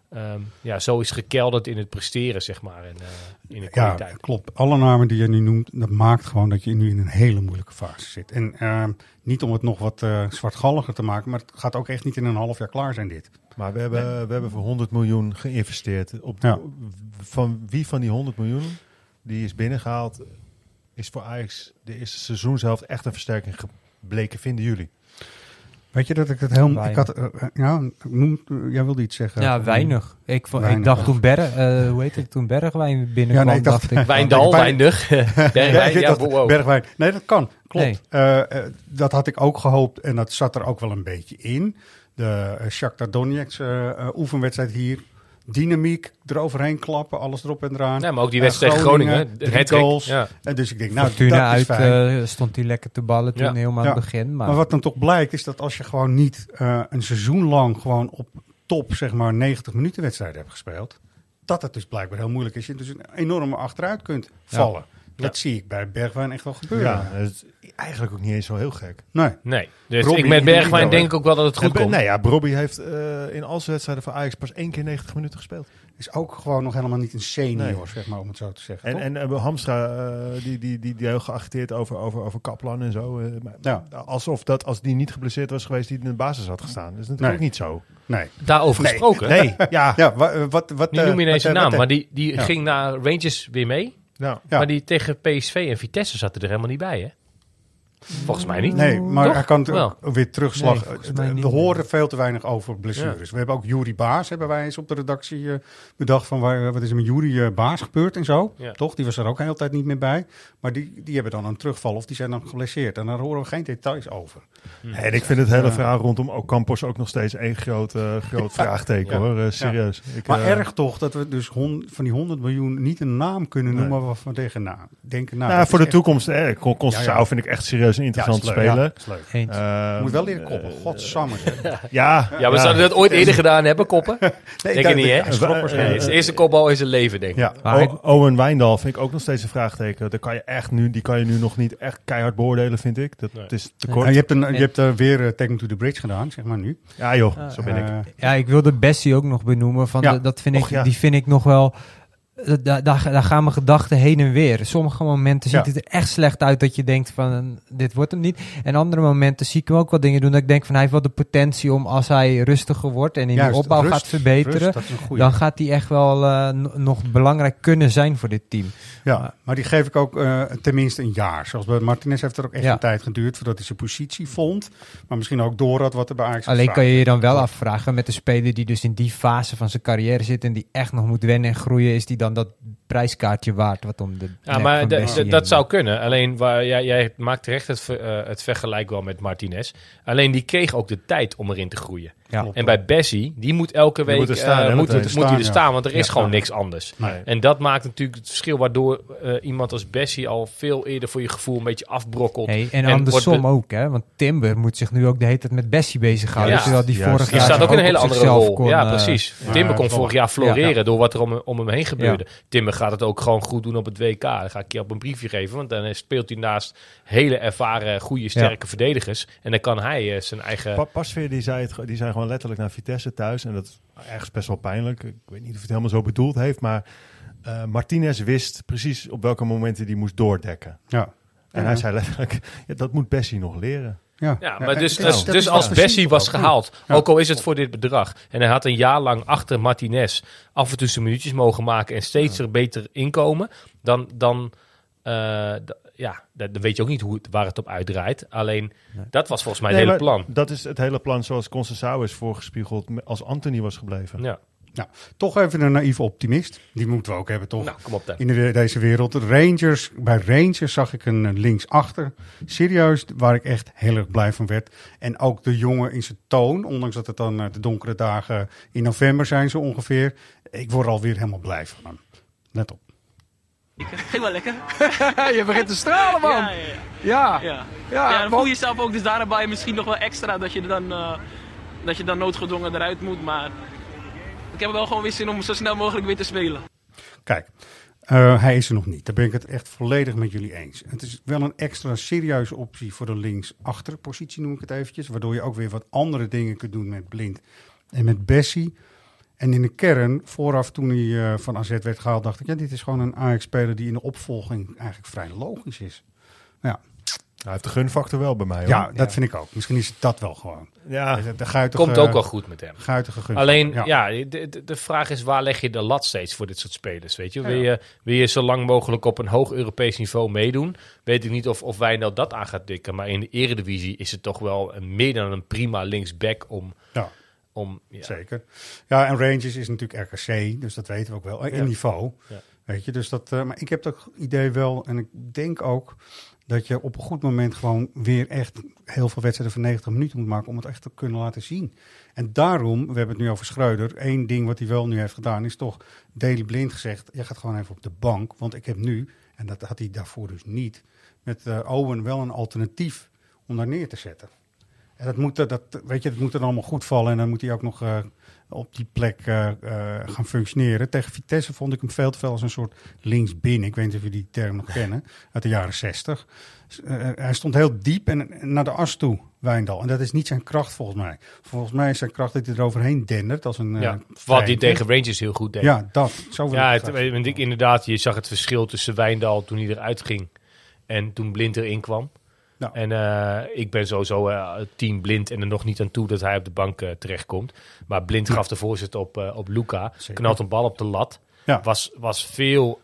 eh, ehm, ja, zo is gekelderd in het presteren, zeg maar. En, eh, in de Ja, kwaliteit. klopt. Alle namen die je nu noemt, dat maakt gewoon dat je nu in een hele moeilijke fase zit. En ehm, niet om het nog wat eh, zwartgalliger te maken, maar het gaat ook echt niet in een half jaar klaar zijn dit. Maar we hebben, we hebben voor 100 miljoen geïnvesteerd. Op, Ja. Van wie van die 100 miljoen die is binnengehaald, is voor Ajax de eerste seizoenshelft echt een versterking gebleken, vinden jullie? Weet je dat ik het heel... Ik Weinig. had, eh, eh, ja, noem, jij wilde iets zeggen. Ja, weinig. Ik, ik Weinig, dacht toen Berg, eh, hoe heet het, toen Bergwijn binnenkwam, Ja, nee, ik dacht- dacht ik... Wijndal, Wijndig, Bergwijn, Ja, ik ja, dacht, wow. Bergwijn. Nee, dat kan. Klopt. Nee. Dat had ik ook gehoopt en dat zat er ook wel een beetje in. De uh, Shakhtar Donetsk oefenwedstrijd hier. Dynamiek, eroverheen klappen, alles erop en eraan. Ja, maar ook die wedstrijd Groningen, de drie goals. ja. En dus ik denk, nou, Fortuna dat is uit fijn. eh, stond hij lekker te ballen toen Ja. helemaal aan het begin. Maar, Maar wat dan toch blijkt, is dat als je gewoon niet eh, een seizoen lang gewoon op top, zeg maar, 90 minuten wedstrijden hebt gespeeld, dat het dus blijkbaar heel moeilijk is. Je dus een enorme achteruit kunt vallen. Dat zie ik bij Bergwijn echt wel gebeuren. Ja, dat is eigenlijk ook niet eens zo heel gek. Nee. Nee, dus Robbie ik met Bergwijn denk ik ook wel dat het goed komt. Nee, ja, Brobby heeft eh, in al zijn wedstrijden voor Ajax pas één keer 90 minuten gespeeld. Is ook gewoon nog helemaal niet een senior, Nee. zeg maar, om het zo te zeggen. En, toch? en eh, Hamstra, eh, die, die, die, die heel geagiteerd over, over, over Kaplan en zo. eh, maar Ja. Alsof dat, als die niet geblesseerd was geweest, die in de basis had gestaan. Dat is natuurlijk Nee. ook niet zo. nee. Daarover Nee. gesproken. Nee, ja. Ja, wa- wat, wat, Nu eh, noem je ineens een naam, wat, maar die, die Ja. ging naar Rangers weer mee. Ja. Maar die tegen PSV en Vitesse zaten er helemaal niet bij, hè? Volgens mij niet. Nee, maar Toch? hij kan Wel. ook weer terugslag. Nee, we horen veel te weinig over blessures. We hebben ook Jury Baas, hebben wij eens op de redactie eh, bedacht van waar, wat is er met Jury eh, Baas gebeurd en zo. Ja. Toch? Die was er ook de hele tijd niet meer bij. Maar die, die hebben dan een terugval of die zijn dan geblesseerd. En daar horen we geen details over. En ik vind het hele verhaal rondom Ocampos ook nog steeds één groot, eh, groot vraagteken Ja. hoor. Eh, serieus. Ik, Maar erg toch dat we dus hon- van die 100 miljoen niet een naam kunnen Nee. noemen waarvan we tegen na denken. Nou, nou, voor de echt- toekomst, eh, ja. vind ik echt serieus een interessante Ja, is speler. Ja, is leuk. Eens. Eh, Moet wel leren koppen. Godsamme. ja, Ja, we zouden dat ooit eerder gedaan hebben, koppen. Nee, denk dat- je niet, hè? Nee, het is de eerste kopbal in zijn leven, denk ik. Ja. Maar O- Owen Wijndal vind ik ook nog steeds een vraagteken. Daar kan je echt nu, die kan je nu nog niet echt keihard beoordelen, vind ik. Dat Nee. het is te Ja, kort. je hebt, een, je hebt eh, weer uh, Take Me to the Bridge gedaan, zeg maar nu. Ja joh, zo ben ik. Eh, Ja, ik wilde Bessie ook nog benoemen. Van Ja. de- dat vind ik, Och. Die vind ik nog wel... Daar, daar, gaan mijn gedachten heen en weer. Sommige momenten ziet Ja. het er echt slecht uit dat je denkt van dit wordt hem niet. En andere momenten zie ik hem ook wel dingen doen dat ik denk van hij heeft wel de potentie om als hij rustiger wordt en in Juist, die opbouw rust, gaat verbeteren, rust, dan gaat hij echt wel eh, no- nog belangrijk kunnen zijn voor dit team. Ja, maar die geef ik ook eh, tenminste een jaar. Zoals bij Martinez heeft er ook echt Ja. een tijd geduurd voordat hij zijn positie vond. Maar misschien ook door had wat er bij Ajax Alleen kan je je dan wel afvragen met een speler die dus in die fase van zijn carrière zit en die echt nog moet wennen en groeien, is die dan dat prijskaartje waard wat om de Ja, maar dat zou kunnen. Alleen, waar, jij, jij maakt terecht het, ver- eh, het vergelijk wel met Martinez. Alleen die kreeg ook de tijd om erin te groeien. Ja. En bij Bessie, die moet elke week moet er staan, eh, moet, hij er Staan, want er is Ja. gewoon Ja. niks anders. Nee. En dat maakt natuurlijk het verschil waardoor eh, iemand als Bessie al veel eerder voor je gevoel een beetje afbrokkelt. Hey, en, andersom ook, hè? Want Timber moet zich nu ook de hele tijd met Bessie bezighouden. Ja. terwijl die vorig Die jaar staat ook in een hele andere rol. kon, ja, precies. ja, Timber kon ja, vorig jaar floreren Ja. door wat er om, om hem heen gebeurde. Timber gaat het ook gewoon goed doen op het WK. Dan ga ik je op een briefje geven. Want dan speelt hij naast hele ervaren, goede, sterke verdedigers. En dan kan hij eh, zijn eigen... Pa Pasveer die zei, het, die zei gewoon letterlijk naar Vitesse thuis. En dat is ergens best wel pijnlijk. Ik weet niet of hij het helemaal zo bedoeld heeft. Maar eh, Martinez wist precies op welke momenten die moest doordekken. Ja. En hij zei letterlijk, ja, dat moet Bessie nog leren. Ja, Ja, maar dus, dat dus, dat dus als Bessie was gehaald, Ja. ook al is het voor dit bedrag, en hij had een jaar lang achter Martinez af en toe zijn minuutjes mogen maken en steeds er beter inkomen, dan, dan eh, ja, dan weet je ook niet hoe het, waar het op uitdraait. Alleen, dat was volgens mij het hele plan. Dat is het hele plan zoals Conceição is voorgespiegeld als Anthony was gebleven. Ja. Ja, toch even een naïeve optimist. Die moeten we ook hebben, toch? Nou, kom op dan. In de- deze wereld. Rangers, bij Rangers zag ik een eh, linksachter. Serieus, waar ik echt heel erg blij van werd. En ook de jongen in zijn toon, ondanks dat het dan eh, de donkere dagen in november zijn zo ongeveer. Ik word er alweer helemaal blij van hem. Let op. Ging wel lekker. je begint te stralen, man. Ja, ja, Ja. ja. ja. Ja, ja, dan voel je jezelf ook dus daarbij misschien nog wel extra dat je dan, eh, dat je dan noodgedwongen eruit moet. Maar ik heb wel gewoon weer zin om zo snel mogelijk weer te spelen. Kijk, eh, hij is er nog niet. Daar ben ik het echt volledig met jullie eens. Het is wel een extra serieuze optie voor de linksachterpositie, noem ik het eventjes. Waardoor je ook weer wat andere dingen kunt doen met Blind en met Bessie. En in de kern, vooraf toen hij eh, van AZ werd gehaald, dacht ik, ja, dit is gewoon een Ajax-speler die in de opvolging eigenlijk vrij logisch is. Maar ja, Hij heeft de gunfactor wel bij mij. Hoor. ja, dat vind ik ook. Misschien is het dat wel gewoon. Ja. de, de guitige, Komt ook wel goed met hem. Guitige gun. Alleen, ja, de, de, de vraag is waar leg je de lat steeds voor dit soort spelers, weet je? Wil je, wil je zo lang mogelijk op een hoog Europees niveau meedoen? Weet ik niet of, of Wijndal dat aan gaat dikken, maar in de eredivisie is het toch wel een, meer dan een prima linksback om... Ja. om ja. Zeker. Ja, en Rangers is natuurlijk RKC, dus dat weten we ook wel. In Ja. niveau. Ja. Weet je, dus dat. eh, maar ik heb dat idee wel, en ik denk ook dat je op een goed moment gewoon weer echt heel veel wedstrijden van 90 minuten moet maken om het echt te kunnen laten zien. En daarom, we hebben het nu over Schreuder. Eén ding wat hij wel nu heeft gedaan is toch Daily Blind gezegd: je gaat gewoon even op de bank, want ik heb nu, en dat had hij daarvoor dus niet, met eh, Owen wel een alternatief om daar neer te zetten. En dat moet, dat, weet je, dat moet er allemaal goed vallen. En dan moet hij ook nog eh, op die plek eh, eh, gaan functioneren. Tegen Vitesse vond ik hem veel te veel als een soort linksbinnen. Ik weet niet of jullie die term nog kennen. Uit de jaren zestig. hij stond heel diep en, en naar de as toe, Wijndal. En dat is niet zijn kracht volgens mij. Volgens mij is zijn kracht dat hij er overheen dendert. Als een, Ja, wat hij tegen Rangers heel goed deed. Ja, dat. Zo ja, ik het, het graag want ik, inderdaad, je zag het verschil tussen Wijndal toen hij eruit ging en toen Blind erin kwam. Ja. En eh, ik ben sowieso eh, team Blind en er nog niet aan toe dat hij op de bank eh, terechtkomt. Maar Blind gaf de voorzet op, op Luca, knalt een bal op de lat. Ja. Was, was veel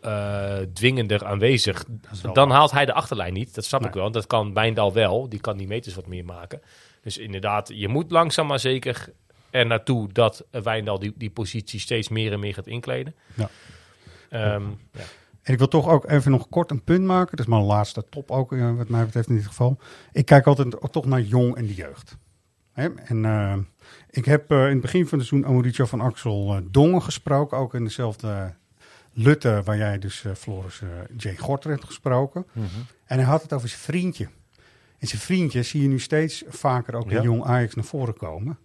dwingender aanwezig. Dan haalt hij de achterlijn niet. Dat snap Nee. ik wel. Dat kan Wijndal wel. Die kan die meters wat meer maken. Dus inderdaad, je moet langzaam maar zeker er naartoe dat Wijndal die, die positie steeds meer en meer gaat inkleden. Ja. Ehm, ja. En ik wil toch ook even nog kort een punt maken. Dat is mijn laatste top ook, eh, wat mij betreft in dit geval. Ik kijk altijd toch naar jong en de jeugd. Hè? En eh, ik heb eh, in het begin van het seizoen Mauricio van Axel eh, Dongen gesproken. Ook in dezelfde Lutte waar jij dus, Floris, Jay Gorter hebt gesproken. Mhm. En hij had het over zijn vriendje. En zijn vriendje zie je nu steeds vaker ook Ja. in jong Ajax naar voren komen.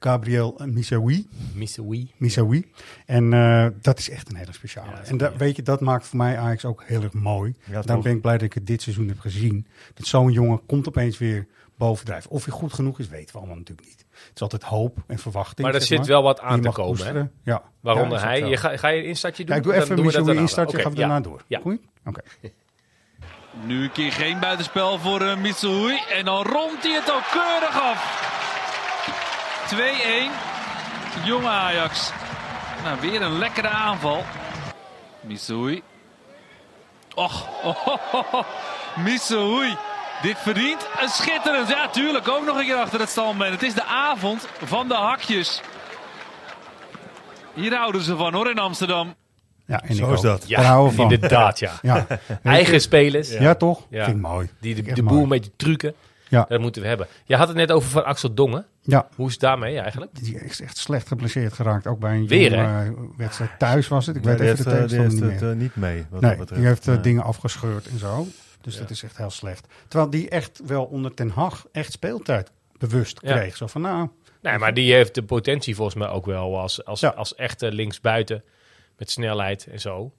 Gabriel Misaoui. Misaoui. Misaoui. En eh, dat is echt een hele speciale. Ja, en dat, weet je, dat maakt voor mij Ajax ook heel erg mooi. Ja, Daarom toch. ben ik blij dat ik het dit seizoen heb gezien. Dat zo'n jongen komt opeens weer bovendrijven. Of hij goed genoeg is, weten we allemaal natuurlijk niet. Het is altijd hoop en verwachting. Maar er zeg zit wel wat aan te komen. Hè? Ja. Waaronder hij. Je ga, ga je een instartje doen? Ja, ik doe Dan even doen we een instartje, wel. gaan we daarna door. Ja. Goed? Oké. Nu een keer geen buitenspel voor uh. En dan rondt hij het ook keurig af. 2-1. Jonge Ajax. Nou, weer een lekkere aanval. Mitsui. Och, oh, oh, oh, oh. Mitsui. Dit verdient een schitterend. Ja, tuurlijk. Ook nog een keer achter het stalmen. Het is de avond van de hakjes. Hier houden ze van hoor in Amsterdam. Ja, en Zo is dat. Ja, Daar houden we van. inderdaad, ja. ja. Eigen spelers. Ja, toch? Ja. Vind ik mooi. Die de, de boel mooi. met die trucken. Ja. Dat moeten we hebben. Je had het net over van Axel Dongen. Ja. Hoe is het daarmee eigenlijk? Die is echt slecht geblesseerd geraakt. Ook bij een Weer, jonge, hè? eh, wedstrijd thuis was het. Ik Ja, weet even de heeft, eh, tegenstander niet het meer. eh, niet mee, wat nee, dat betreft. die heeft eh, dingen afgescheurd en zo. Dus dat is echt heel slecht. Terwijl die echt wel onder Ten Hag echt speeltijd bewust Ja. kreeg. Zo van, nou... Nee, maar die heeft de potentie volgens mij ook wel als, als, Ja. als echte linksbuiten. Met snelheid en zo.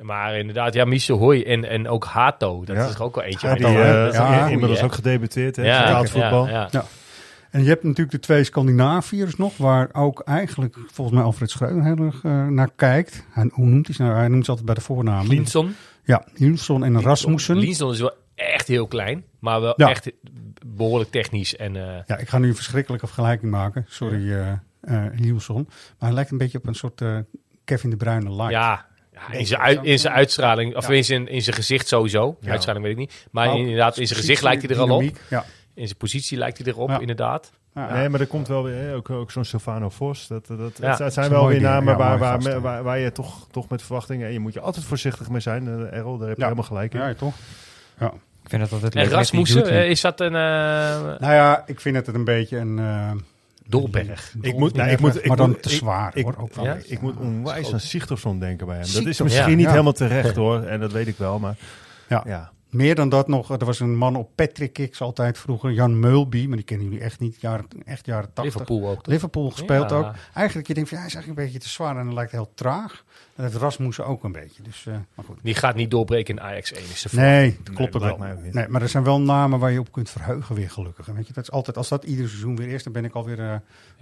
Maar inderdaad, ja, Michel Hoy en, en ook Hato. Dat Ja. is er ook wel eentje. Ja, die goeie, inmiddels ook gedebuteerd. Hè, Ja, ja, voetbal. ja. En je hebt natuurlijk de twee Scandinaviërs nog, waar ook eigenlijk volgens mij Alfred Schreuder heel erg eh, naar kijkt. En hoe noemt hij ze nou? Hij noemt ze altijd bij de voornamen. Linsson. Ja, Linsson en Rasmussen. Linsson is wel echt heel klein. Maar wel Ja. echt behoorlijk technisch. En, eh, Ja, ik ga nu een verschrikkelijke vergelijking maken. Sorry, Linsson. Maar hij lijkt een beetje op een soort Kevin de Bruyne light. ja, in zijn in zijn uitstraling, of Ja. in zijn, in zijn gezicht sowieso. Ja. Uitstraling weet ik niet. Maar inderdaad, in zijn gezicht lijkt hij er al op. Ja. In zijn positie lijkt hij erop, Ja. inderdaad. Ja. Nee, maar er komt wel weer, hè, ook, ook zo'n Silvano Vos. Dat, dat, dat, Ja. het Dat zijn wel weer namen waar, waar, waar, waar je toch, toch met verwachtingen... En je moet je altijd voorzichtig mee zijn, eh, Errol. Daar heb je Ja. helemaal gelijk in. Ja, toch? Ja. Ik vind dat altijd En Rasmussen, eh, is dat een... eh, Nou ja, ik vind het een beetje een... eh, Dolberg. Ik moet, nou, ik moet, ik maar dan moet- te zwaar, ik, hoor. Ook wel ja? ik moet onwijs aan Sigtorsson denken bij hem. Dat is misschien Ja. niet Ja. helemaal terecht hoor. En dat weet ik wel. Maar Ja. ja. Meer dan dat nog, er was een man op Patrick Kicks altijd vroeger, Jan Meulby, maar die kennen jullie echt niet, jaren, echt jaren 80. Liverpool ook, toch? Liverpool gespeeld Ja. ook. Eigenlijk, je denkt van ja, hij is eigenlijk een beetje te zwaar en hij lijkt heel traag. En het Rasmussen ook een beetje, dus eh, maar goed. Die gaat niet doorbreken in Ajax 1 is de vraag. Nee, dat klopt dat wel. Nee, maar er zijn wel namen waar je op kunt verheugen weer gelukkig. En weet je, dat is altijd, als dat ieder seizoen weer is, dan ben ik alweer eh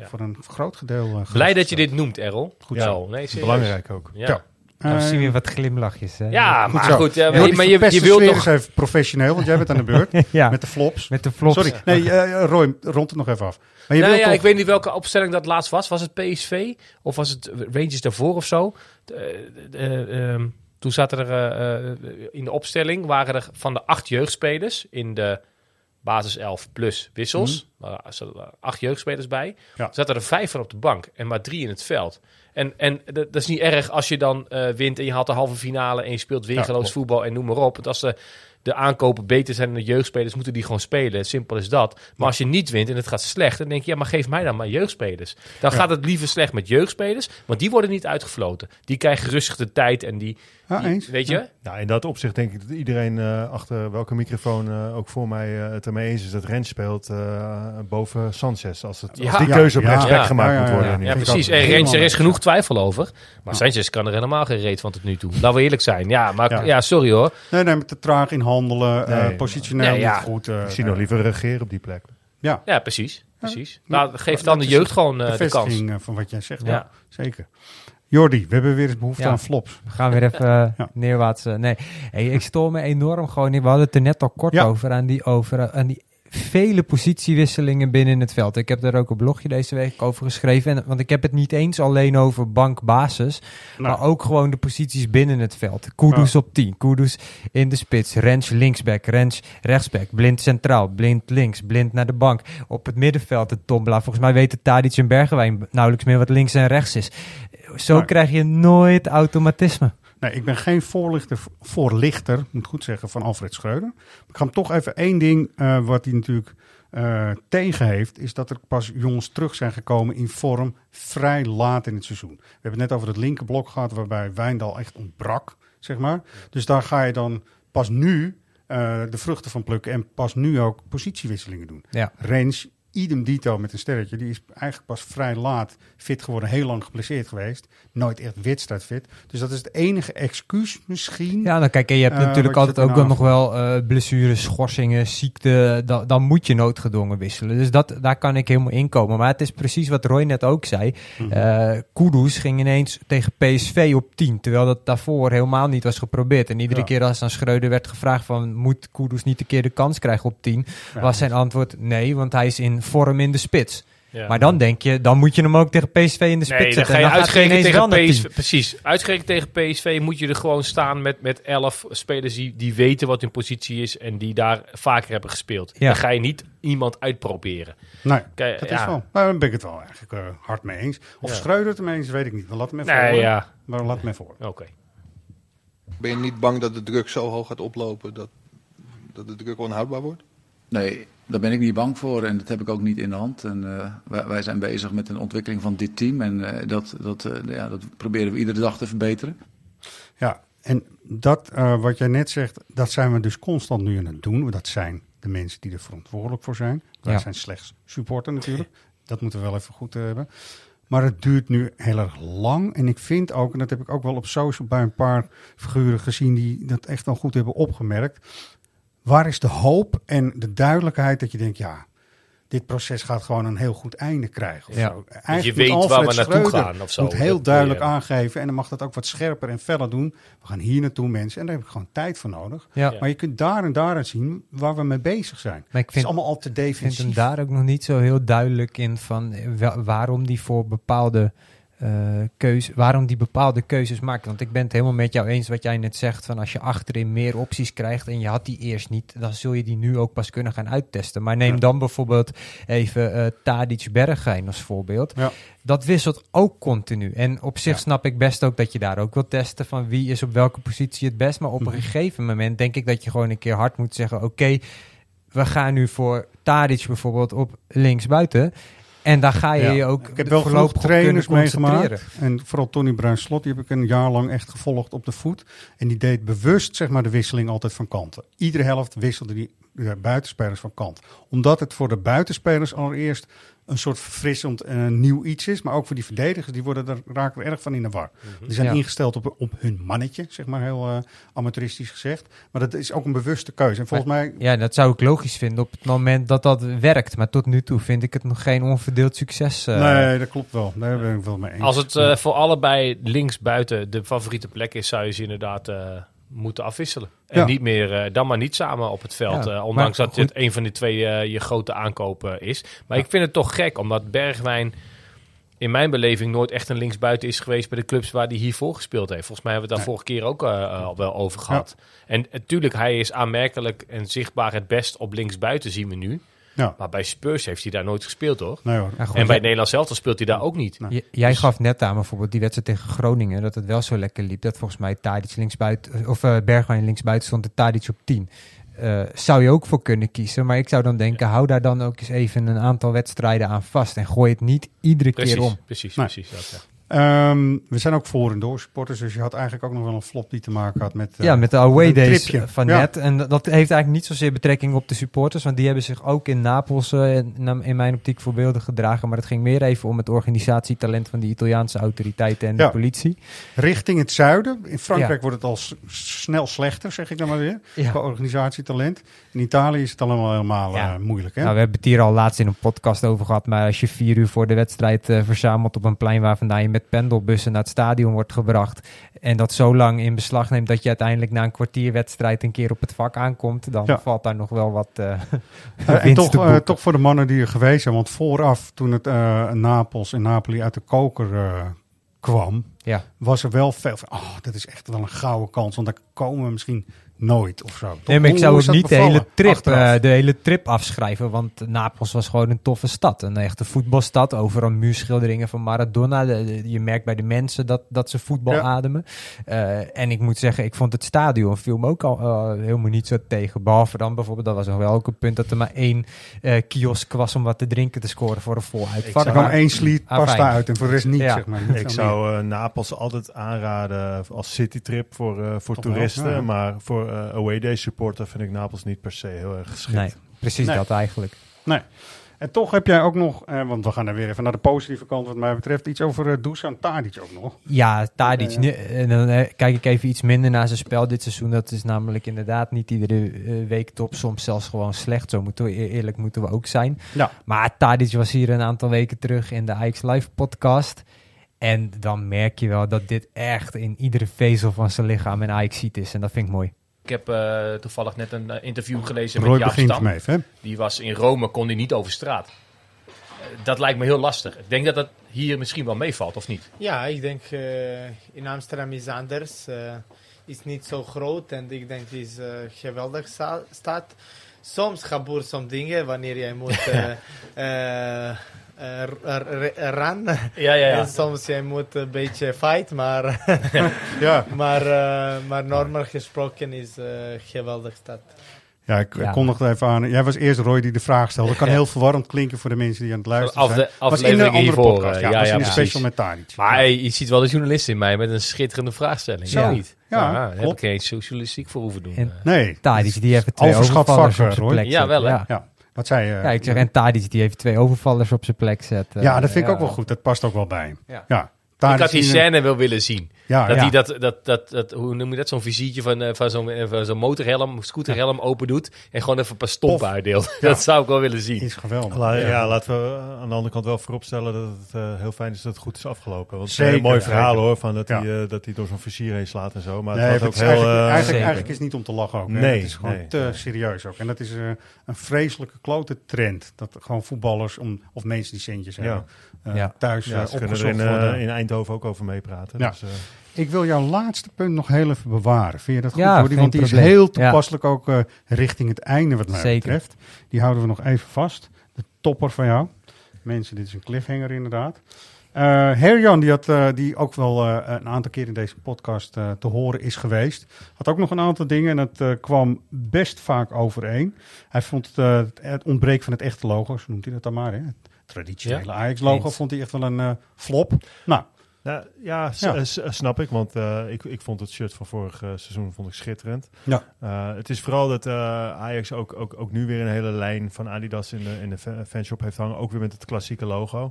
voor een groot gedeelte uh, Blij dat je dit noemt, Errol. Goed ja, zo. Nee, serieus. Belangrijk ook. Ja. Nou, Eh, zien we wat glimlachjes. Hè? Ja, goed maar zo. goed. ja, maar, maar je, je wilt toch... eens even professioneel, want jij bent aan de beurt. Ja. Met de flops. Met de flops. Sorry, nee, eh, Roy, rond het nog even af. Maar je nou wilt ja, toch... ik weet niet welke opstelling dat laatst was. Was het PSV of was het Rangers daarvoor of zo? Eh, eh, ehm, toen zaten er eh, eh, in de opstelling waren er van de acht jeugdspelers in de basis 11 plus wissels. Er zaten acht jeugdspelers bij. Ja. Er zaten er vijf van op de bank en maar drie in het veld. En, en dat, is niet erg als je dan eh, wint en je haalt de halve finale en je speelt weergeloos voetbal en noem maar op. Want als de, de aankopen beter zijn dan de jeugdspelers, moeten die gewoon spelen. Simpel is dat. Maar als je niet wint en het gaat slecht, dan denk je, ja, maar geef mij dan maar jeugdspelers. Dan Ja. gaat het liever slecht met jeugdspelers, want die worden niet uitgefloten. Die krijgen rustig de tijd en die, Ja, die- eens. weet je? Ja. Nou, in dat opzicht denk ik dat iedereen eh, achter welke microfoon eh, ook voor mij eh, het ermee eens is dat Rens speelt eh, boven Sanchez. Als, het, als die keuze op ja, rechtsback ja, gemaakt moet worden. ja. precies. En Rens, er is genoeg twijfel over. Maar Sanchez kan er helemaal geen reet van tot nu toe. Laten we eerlijk zijn. Ja, maar ja, Ja. sorry hoor. Nee, nee, met te traag in handelen, eh, Nee. positioneel Nee, ja. niet goed. eh, Ik zie nog liever regeren op die plek. Ja, Ja, precies. precies. Ja. Nou, geef dan de jeugd gewoon eh, de kans. van wat jij zegt. Ja. Ja. zeker. Jordi, we hebben weer eens behoefte Ja. aan flops. We gaan weer even Ja. neerwaarts. nee, hey, ik stoor me enorm gewoon. in- We hadden het er net al kort Ja. over aan die, over aan die vele positiewisselingen binnen het veld. Ik heb daar ook een blogje deze week over geschreven. En, want ik heb het niet eens alleen over bankbasis, Nou. maar ook gewoon de posities binnen het veld. Kudus op 10, Kudus in de spits, Rens linksback, Rens rechtsback, Blind centraal, Blind links, Blind naar de bank. Op het middenveld de tombola. Volgens mij weten Tadic en Bergwijn nauwelijks meer wat links en rechts is. Zo krijg je nooit automatisme. Nee, ik ben geen voorlichter, voorlichter, moet goed zeggen, van Alfred Schreuder. Ik ga hem toch even één ding, eh, wat hij natuurlijk eh, tegen heeft, is dat er pas jongens terug zijn gekomen in vorm vrij laat in het seizoen. We hebben het net over het linkerblok gehad, waarbij Wijndal echt ontbrak, zeg maar. Dus daar ga je dan pas nu eh, de vruchten van plukken en pas nu ook positiewisselingen doen. Ja. Rens, idem dito met een sterretje, die is eigenlijk pas vrij laat fit geworden, heel lang geblesseerd geweest. Nooit echt wedstrijdfit. Dus dat is het enige excuus misschien. Ja, dan kijk, en je hebt Eh, natuurlijk altijd ook nog wel eh, blessures, schorsingen, ziekte. Dan, dan moet je noodgedwongen wisselen. Dus dat, daar kan ik helemaal in komen. Maar het is precies wat Roy net ook zei. Eh Kudus ging ineens tegen PSV op 10. Terwijl dat daarvoor helemaal niet was geprobeerd. En iedere Ja. keer als aan Schreuder werd gevraagd van... moet Kudus niet een keer de kans krijgen op 10? Ja, was zijn antwoord nee, want hij is in vorm in de spits. Ja. Maar dan denk je, dan moet je hem ook tegen PSV in de spits Nee, dan ga je dan uitgerekend tegen PSV. 10. Precies. Uitgerekend tegen PSV moet je er gewoon staan met, met elf spelers die, die weten wat hun positie is en die daar vaker hebben gespeeld. Ja. Dan ga je niet iemand uitproberen. Nee, Kijk, dat ja. is wel. Maar daar ben ik het wel eigenlijk eh, hard mee eens. Of Ja. Schreuder het eens, weet ik niet. Maar laat hem even Nee, ja. Maar laat hem even horen. Oké. Ben je niet bang dat de druk zo hoog gaat oplopen dat, dat de druk onhoudbaar wordt? Nee, daar ben ik niet bang voor en dat heb ik ook niet in de hand. En, eh, wij, wij zijn bezig met een ontwikkeling van dit team en eh, dat, dat, eh, ja, dat proberen we iedere dag te verbeteren. Ja, en dat eh, wat jij net zegt, dat zijn we dus constant nu aan het doen. Dat zijn de mensen die er verantwoordelijk voor zijn. Wij Ja. zijn slechts supporter natuurlijk. Dat moeten we wel even goed hebben. Maar het duurt nu heel erg lang. En ik vind ook, en dat heb ik ook wel op social bij een paar figuren gezien die dat echt al goed hebben opgemerkt. Waar is de hoop en de duidelijkheid dat je denkt, ja, dit proces gaat gewoon een heel goed einde krijgen. Of Ja. zo. Dat je Eigenlijk weet moet waar we naartoe Schreuder gaan of zo. Moet heel duidelijk aangeven en dan mag dat ook wat scherper en feller doen. We gaan hier naartoe mensen en daar heb ik gewoon tijd voor nodig. Ja. Maar je kunt daar en daaruit zien waar we mee bezig zijn. Maar ik het vind- is allemaal al te Ik vind defensief. hem daar ook nog niet zo heel duidelijk in van eh, wa- waarom die voor bepaalde keuze, waarom die bepaalde keuzes maakt. Want ik ben het helemaal met jou eens wat jij net zegt van als je achterin meer opties krijgt en je had die eerst niet, dan zul je die nu ook pas kunnen gaan uittesten. Maar neem Ja. dan bijvoorbeeld even eh Tadic Bergwijn als voorbeeld. Ja. Dat wisselt ook continu. En op zich Ja. snap ik best ook dat je daar ook wil testen van wie is op welke positie het best. Maar op Mhm. een gegeven moment denk ik dat je gewoon een keer hard moet zeggen: oké, we gaan nu voor Tadic bijvoorbeeld op linksbuiten. En daar ga je Ja. je ook Ik heb wel genoeg trainers meegemaakt. En vooral Tony Bruin-Slot, die heb ik een jaar lang echt gevolgd op de voet. En die deed bewust zeg maar, de wisseling altijd van kanten. Iedere helft wisselde die de buitenspelers van kant. Omdat het voor de buitenspelers allereerst een soort verfrissend eh, nieuw iets is. Maar ook voor die verdedigers, die worden er, raken er erg van in de war. Die zijn Ja. ingesteld op, op hun mannetje, zeg maar heel eh, amateuristisch gezegd. Maar dat is ook een bewuste keuze. En volgens mij Ja, dat zou ik logisch vinden op het moment dat dat werkt. Maar tot nu toe vind ik het nog geen onverdeeld succes. eh. Nee, dat klopt wel. Daar ben ik wel mee eens. Als het eh, voor allebei links buiten de favoriete plek is, zou je ze inderdaad eh, moeten afwisselen. En Ja. niet meer, eh, dan maar niet samen op het veld. Ja, eh, ondanks maar dat dit goed. een van die twee eh, je grote aankopen is. Maar ik vind het toch gek, omdat Bergwijn in mijn beleving nooit echt een linksbuiten is geweest bij de clubs waar hij hiervoor gespeeld heeft. Volgens mij hebben we het daar vorige keer ook al wel over gehad. En natuurlijk, hij is aanmerkelijk en zichtbaar het best op linksbuiten, zien we nu. Ja. Maar bij Spurs heeft hij daar nooit gespeeld, hoor. Nee, hoor. Ja, goed, en bij ja. het Nederlands zelf speelt hij daar ook niet. J- jij gaf net aan bijvoorbeeld die wedstrijd tegen Groningen, dat het wel zo lekker liep. Dat volgens mij Tadic linksbuiten, of eh Bergwijn linksbuiten stond en Tadic op 10. Eh, zou je ook voor kunnen kiezen. Maar ik zou dan denken, hou daar dan ook eens even een aantal wedstrijden aan vast. En gooi het niet iedere Precies, keer om. precies, Nee. precies. Dat, Ehm, we zijn ook voor en door supporters, dus je had eigenlijk ook nog wel een flop die te maken had met... eh, ja, met de away days tripje. van Ja. net. En dat heeft eigenlijk niet zozeer betrekking op de supporters. Want die hebben zich ook in Napels eh, in, in mijn optiek voorbeeldig gedragen. Maar het ging meer even om het organisatietalent van die Italiaanse autoriteiten en Ja. de politie. Richting het zuiden. In Frankrijk Ja. wordt het al snel slechter, zeg ik dan maar weer. Ja. Qua organisatietalent. In Italië is het allemaal helemaal eh, moeilijk. Hè? Nou, we hebben het hier al laatst in een podcast over gehad. Maar als je vier uur voor de wedstrijd verzamelt op een plein waar vandaan je met pendelbussen naar het stadion wordt gebracht. En dat zo lang in beslag neemt dat je uiteindelijk na een kwartier wedstrijd een keer op het vak aankomt. Dan Ja. valt daar nog wel wat eh en toch, eh, toch voor de mannen die er geweest zijn. Want vooraf, toen het eh, Napels en Napoli uit de koker kwam, Ja. was er wel veel van, oh, dat is echt wel een gouden kans. Want daar komen we misschien nooit of zo. Toch? Nee, maar ik zou ook niet de hele, trip, eh, de hele trip afschrijven. Want Napels was gewoon een toffe stad. Een echte voetbalstad. Overal muurschilderingen van Maradona. De- de- je merkt bij de mensen dat, dat ze voetbal Ja. ademen. Eh, en ik moet zeggen, ik vond het stadion viel me ook al eh, helemaal niet zo tegen. Behalve dan bijvoorbeeld, dat was nog wel ook een punt... dat er maar één eh, kiosk was om wat te drinken te scoren voor een vol uitvak. Er kwam één sliet pasta uit en voor de rest niet, Ja. zeg maar. Niet Ik zou Napels altijd aanraden als citytrip voor, eh, voor wel, toeristen. ja. Maar voor eh, away day supporter vind ik Napels niet per se heel erg geschikt. Nee, precies Nee. dat eigenlijk. Nee. En toch heb jij ook nog, eh, want we gaan er weer even naar de positieve kant wat mij betreft, iets over uh, Dusan Tadic ook nog. Ja, Tadic. Ja, En dan eh, kijk ik even iets minder naar zijn spel dit seizoen. Dat is namelijk inderdaad niet iedere week top. Soms zelfs gewoon slecht. Zo moeten we e- eerlijk moeten we ook zijn. Ja. Maar Tadic was hier een aantal weken terug in de Ajax Live podcast. En dan merk je wel dat dit echt in iedere vezel van zijn lichaam en Ajax ziet is. En dat vind ik mooi. Ik heb eh, toevallig net een eh, interview gelezen Roy met Jaap Stam. hè? Die was in Rome, kon hij niet over straat. Eh, dat lijkt me heel lastig. Ik denk dat dat hier misschien wel meevalt, of niet? Ja, ik denk eh, in Amsterdam is anders. is niet zo groot en ik denk het is een geweldig sta- stad. Soms gebeuren soms dingen wanneer jij moet eh, ran. Ja, ja, ja. En soms jij moet een beetje fight, maar, Ja. maar, eh, maar normaal gesproken is een geweldig stad. Ja, ik Ja. kondigde even aan. Jij was eerst Roy die de vraag stelde. Dat kan heel verwarrend klinken voor de mensen die aan het luisteren Af de zijn. was in andere hiervoor. podcast. eh, Ja, ja, was in special met Tadic. Maar hey, je ziet wel de journalist in mij met een schitterende vraagstelling. Ja. Zo niet. Ja, daar heb ik geen socialistiek voor hoeven doen. En eh. Nee. Tadic die heeft twee Overschat vak, Roy. Ja, wel, hè? Ja. Wat zei je? Ja, ik zeg, en Tadic die heeft twee overvallers op zijn plek zetten. Ja, dat vind ik ook wel goed. Dat past ook wel bij hem. Ja. Ja. ik had die scène wel willen zien. Ja, dat ja. hij dat, dat, dat, dat, hoe noem je dat, zo'n visietje van, eh, van zo'n eh, van zo'n motorhelm, scooterhelm open doet en gewoon even een paar stompen Pof. uitdeelt. Ja. Dat zou ik wel willen zien. Is geweldig. La- ja. Ja. laten we aan de andere kant wel vooropstellen dat het eh, heel fijn is dat het goed is afgelopen. Want het is Zeker, een mooi verhaal zeker. hoor, van dat, Ja. hij, dat hij door zo'n vizier heen slaat en zo. Maar Nee, het het was is ook heel... eigenlijk, eigenlijk, is het niet om te lachen ook. hè. Nee, het is gewoon nee, te nee. serieus ook. En dat is een vreselijke klote trend. Dat gewoon voetballers om, of mensen die centjes Ja. hebben Ja. thuis ja, eh, ze kunnen er opgezocht in, eh, worden. in Eindhoven ook over meepraten. Ja. Dus, eh, Ik wil jouw laatste punt nog heel even bewaren. Vind je dat goed, Ja, Jordi? Want die is heel Ja. toepasselijk ook eh, richting het einde wat mij Zeker. betreft. Die houden we nog even vast. De topper van jou. Mensen, dit is een cliffhanger inderdaad. Eh Herjan, die, had, eh, die ook wel eh, een aantal keer in deze podcast eh, te horen is geweest, had ook nog een aantal dingen en dat eh, kwam best vaak overeen. Hij vond het, eh, het, ontbreken van het echte logo, zo noemt hij dat dan maar, hè? Het, traditionele Ja, Ajax-logo eens. vond hij echt wel een eh, flop. Nou, Nou, ja, s- Ja. eh, s- eh, snap ik. Want eh, ik, ik vond het shirt van vorig seizoen vond ik schitterend. Ja. Eh, het is vooral dat eh, Ajax ook, ook, ook nu weer een hele lijn van Adidas in de, in de fa- fanshop heeft hangen. Ook weer met het klassieke logo.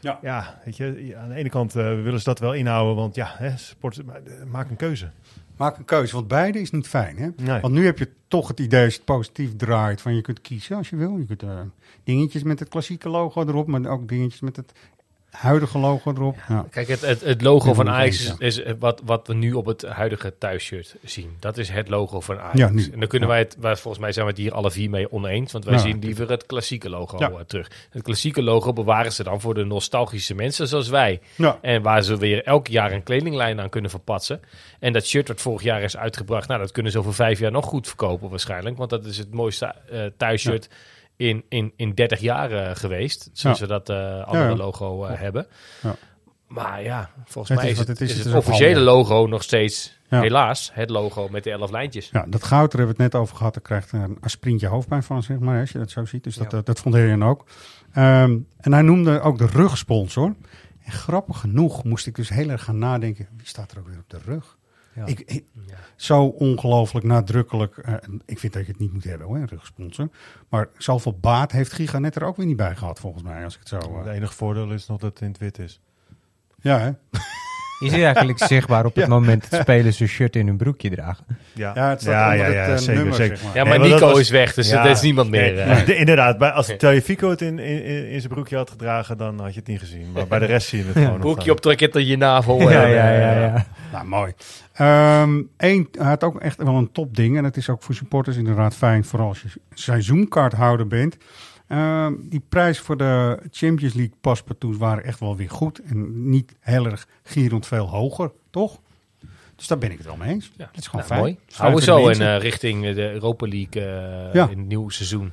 Ja. ja, weet je, aan de ene kant eh, willen ze dat wel inhouden. Want ja, hè, sport, maak een keuze. Maak een keuze, want beide is niet fijn. Hè? Nee. Want nu heb je toch het idee, als je het positief draait, van je kunt kiezen als je wil. Je kunt eh, dingetjes met het klassieke logo erop, maar ook dingetjes met het huidige logo erop. Ja. Kijk, het, het, het logo Ja, van Ajax is, is wat, wat we nu op het huidige thuisshirt zien. Dat is het logo van Ajax. Ja. En dan kunnen wij het, wij, volgens mij zijn we het hier alle vier mee oneens, want wij zien liever het klassieke logo eh, terug. Het klassieke logo bewaren ze dan voor de nostalgische mensen zoals wij. En waar ze weer elk jaar een kledinglijn aan kunnen verpatsen. En dat shirt wat vorig jaar is uitgebracht, nou, dat kunnen ze over vijf jaar nog goed verkopen waarschijnlijk. Want dat is het mooiste eh thuisshirt in, in, in 30 jaar eh, geweest. Sinds Ja. we dat eh, andere Ja, logo eh, hebben. Ja. Maar ja, volgens Het mij is het, het is, het officiële logo nog steeds, helaas, het logo met de elf lijntjes. Ja, dat goud, daar hebben we het net over gehad. Daar krijgt een aspirintje hoofdpijn van, zeg maar, als je dat zo ziet. Dus dat, dat, vond Herian ook. Ehm, en hij noemde ook de rugsponsor. En grappig genoeg moest ik dus heel erg gaan nadenken. Wie staat er ook weer op de rug? Ja. Ik, ik- Zo ongelooflijk nadrukkelijk. eh, ik vind dat je het niet moet hebben, hoor, een rugsponsor. Maar zoveel baat heeft Giga net er ook weer niet bij gehad, volgens mij. Als ik het zo... eh, Het enige voordeel is nog dat het in het wit is. ja, hè? Is hij eigenlijk zichtbaar op het Ja. moment dat spelers een shirt in hun broekje dragen? Ja, Ja, het staat onder het, eh, nummer, zeg maar. Ja, maar Nee, Nico was- is weg, dus er is niemand meer, Nee, eh. de- inderdaad, bij, als Tagliafico het in, in, in, in zijn broekje had gedragen, dan had je het niet gezien. Maar bij de rest zie je het gewoon nog. Broekje op trek tot je navel. Ja, eh, ja, ja. Nou, mooi. Eén, hij had ook echt wel een topding. En dat is ook voor supporters inderdaad fijn. Vooral als je seizoenkaarthouder bent. Ehm, die prijs voor de Champions League paspartouts waren echt wel weer goed. En niet heel erg gierend veel hoger, toch? Dus daar ben ik het wel mee eens. Ja, Dat is gewoon nou, fijn. mooi. Houden we zo in eh, richting de Europa League eh, Ja. in het nieuwe seizoen.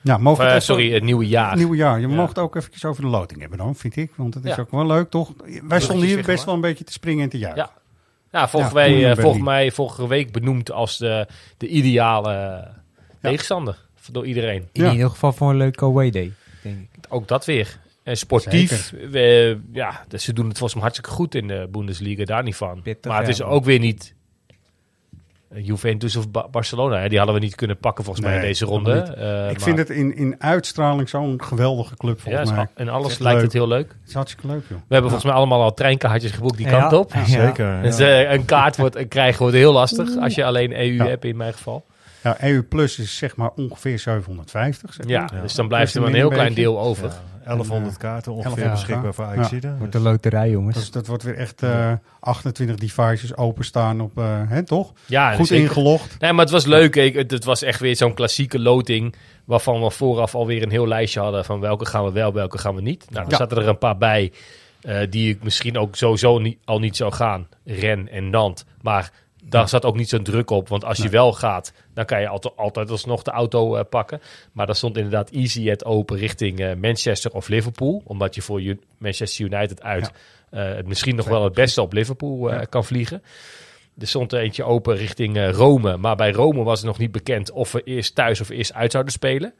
Ja, mogen eh, het sorry, het nieuwe jaar. Nieuwe jaar. Je Ja. mag het ook eventjes over de loting hebben dan, vind ik. Want het is ook wel leuk, toch? Wij stonden hier best wel een beetje te springen en te juichen. Ja. Ja, volgens, Berlin. volgens mij vorige week benoemd als de, de ideale tegenstander door iedereen. In ieder geval voor een leuke away day, denk ik. Ook dat weer. En sportief, we- ja, dus ze doen het volgens mij hartstikke goed in de Bundesliga, daar niet van. Pittig, maar het ja. is ook weer niet eh, Juventus of Ba- Barcelona. Hè. Die hadden we niet kunnen pakken volgens mij in deze ronde. Eh, ik maar- vind het in, in uitstraling zo'n geweldige club volgens Ja, mij. en alles Het lijkt het heel leuk. Het is hartstikke leuk, joh. We hebben volgens mij allemaal al treinkaartjes geboekt die Ja, kant op. ja. Zeker, Dus eh, een kaart wordt, krijgen wordt heel lastig als je alleen EU Ja. hebt in mijn geval. Ja, EU Plus is zeg maar ongeveer 750. Zeg Ja, maar. dus dan blijft er maar een heel klein deel over. Ja, 1100 kaarten ongeveer 1100 beschikbaar voor. Ajaxiden. Wordt een loterij, jongens. Dus dat wordt weer echt eh, 28 devices openstaan op, eh hè, toch? Ja, Goed zeker. ingelogd. Nee, maar het was leuk. Ik, het, het was echt weer zo'n klassieke loting. Waarvan we vooraf alweer een heel lijstje hadden van welke gaan we wel, welke gaan we niet. Nou, er Ja. zaten er een paar bij eh, die ik misschien ook sowieso niet, al niet zou gaan. Ren en Nant. Maar daar zat ook niet zo'n druk op. Want als je Nee. wel gaat, dan kan je altijd, altijd alsnog de auto eh, pakken. Maar daar stond inderdaad EasyJet open richting eh, Manchester of Liverpool. Omdat je voor U- Manchester United uit eh, het misschien nog wel het beste op Liverpool kan vliegen. Er stond er eentje open richting Rome. Maar bij Rome was het nog niet bekend of we eerst thuis of eerst uit zouden spelen.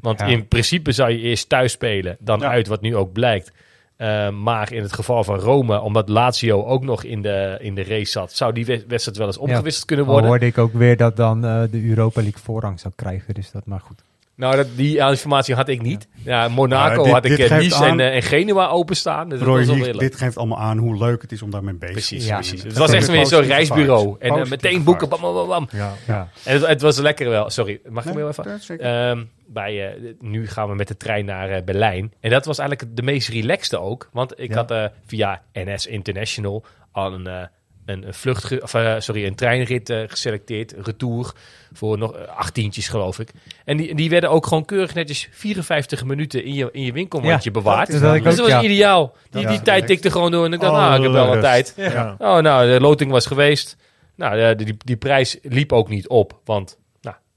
Want Ja. in principe zou je eerst thuis spelen, dan uit, wat nu ook blijkt. Eh, maar in het geval van Rome, omdat Lazio ook nog in de, in de race zat, zou die we- wedstrijd wel eens omgewisseld kunnen worden. hoorde ik ook weer dat dan eh, de Europa League voorrang zou krijgen. Dus dat maar goed. Nou, dat, die informatie had ik niet. Ja, Monaco dit- had ik dit Nice aan- en, en Genua openstaan. Dus dat was wel hier- dit geeft allemaal aan hoe leuk het is om daarmee bezig te Precies, zijn. precies. En Het was echt weer zo'n reisbureau. En eh, meteen boeken, bam, bam, bam. Ja. Ja. En het, het was lekker wel. Sorry, mag ik Nee, heel even? Ehm, bij, eh, nu gaan we met de trein naar Berlijn. En dat was eigenlijk de meest relaxte ook. Want ik had via NS International al een, een, een vlucht, of, eh, sorry, een treinrit eh, geselecteerd. Retour voor nog eh, achttientjes geloof ik. En die, die werden ook gewoon keurig netjes 54 minuten in je, in je winkelmandje Ja, bewaard. dat dus dat was ja. ideaal. Die, Ja, die tijd tikte gewoon door. En ik dacht, Oh, nou, ik heb wel een tijd. Oh, nou, de loting was geweest. Nou, de, die, die prijs liep ook niet op. Want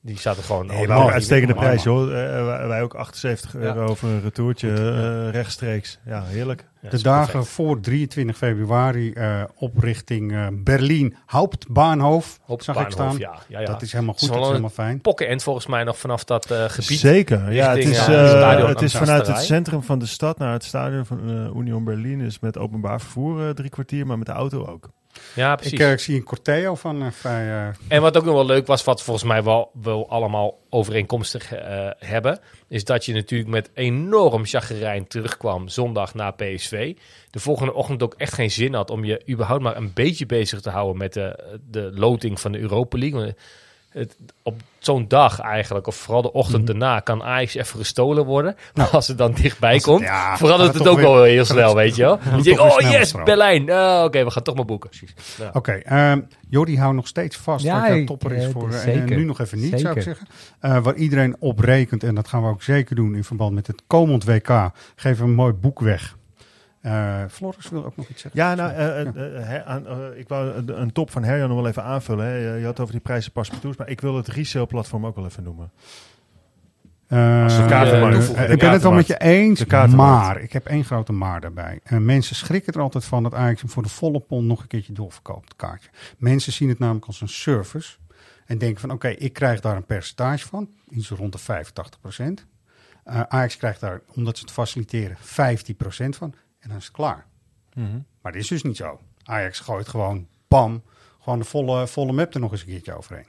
Die zaten gewoon... Nee, maar een uitstekende prijs, hoor. Eh, wij- wij ook 78 Ja. euro voor een retourtje eh, rechtstreeks. Ja, heerlijk. de dagen voor 23 februari eh, op richting eh, Berlien, Hauptbahnhof, zag ik staan. ja, ja, ja. Dat is helemaal is goed, dat is helemaal fijn. Pokkenend volgens mij nog vanaf dat eh, gebied. Zeker. Ja, het richting, is, eh, eh, het is vanuit het centrum van de stad naar het stadion van eh, Union Berlin. Is met openbaar vervoer eh, drie kwartier, maar met de auto ook. Ja, precies. Ik, eh, ik zie een corteo van eh, vrij... eh, En wat ook nog wel leuk was, wat volgens mij wel, wel allemaal overeenkomstig eh, hebben, is dat je natuurlijk met enorm chagrijn terugkwam zondag na PSV. De volgende ochtend ook echt geen zin had om je überhaupt maar een beetje bezig te houden met de, de loting van de Europa League. Het, op zo'n dag eigenlijk, of vooral de ochtend Mhm. daarna, kan Ajax even gestolen worden. Maar Nou, als het dan dichtbij als het- komt, ja, verandert het het ook wel heel snel, het- weet je wel. Dan denk oh yes. Berlijn. Ah, Oké, we gaan toch maar boeken. Ja. Oké, ehm Jordi houdt nog steeds vast Ja, dat hij topper is eh, voor... eh, zeker. en nu nog even niet, zou ik zeggen. Eh, waar iedereen op rekent, en dat gaan we ook zeker doen in verband met het komend WK, geven we een mooi boek weg. Eh Floris wil ook nog iets zeggen. Ja, nou, eh, eh, aan, ik wou een, top van Herjan nog wel even aanvullen. Hè. Je, had over die prijzen paspartouts, maar ik wil het resale-platform ook wel even noemen. Eh, Als de kaartenmarkt. Toevoegen, de ik ben het wel met je eens, maar ik heb één grote maar daarbij. Mensen schrikken er altijd van dat Ajax hem voor de volle pond nog een keertje doorverkoopt, het kaartje. Mensen zien het namelijk als een service en denken van oké, ik krijg daar een percentage van, iets rond de 85 procent. Ajax krijgt daar, omdat ze het faciliteren, 15 procent van en dan is het klaar. Mhm. Maar dat is dus niet zo. Ajax gooit gewoon, bam, gewoon de volle, volle map er nog eens een keertje overheen.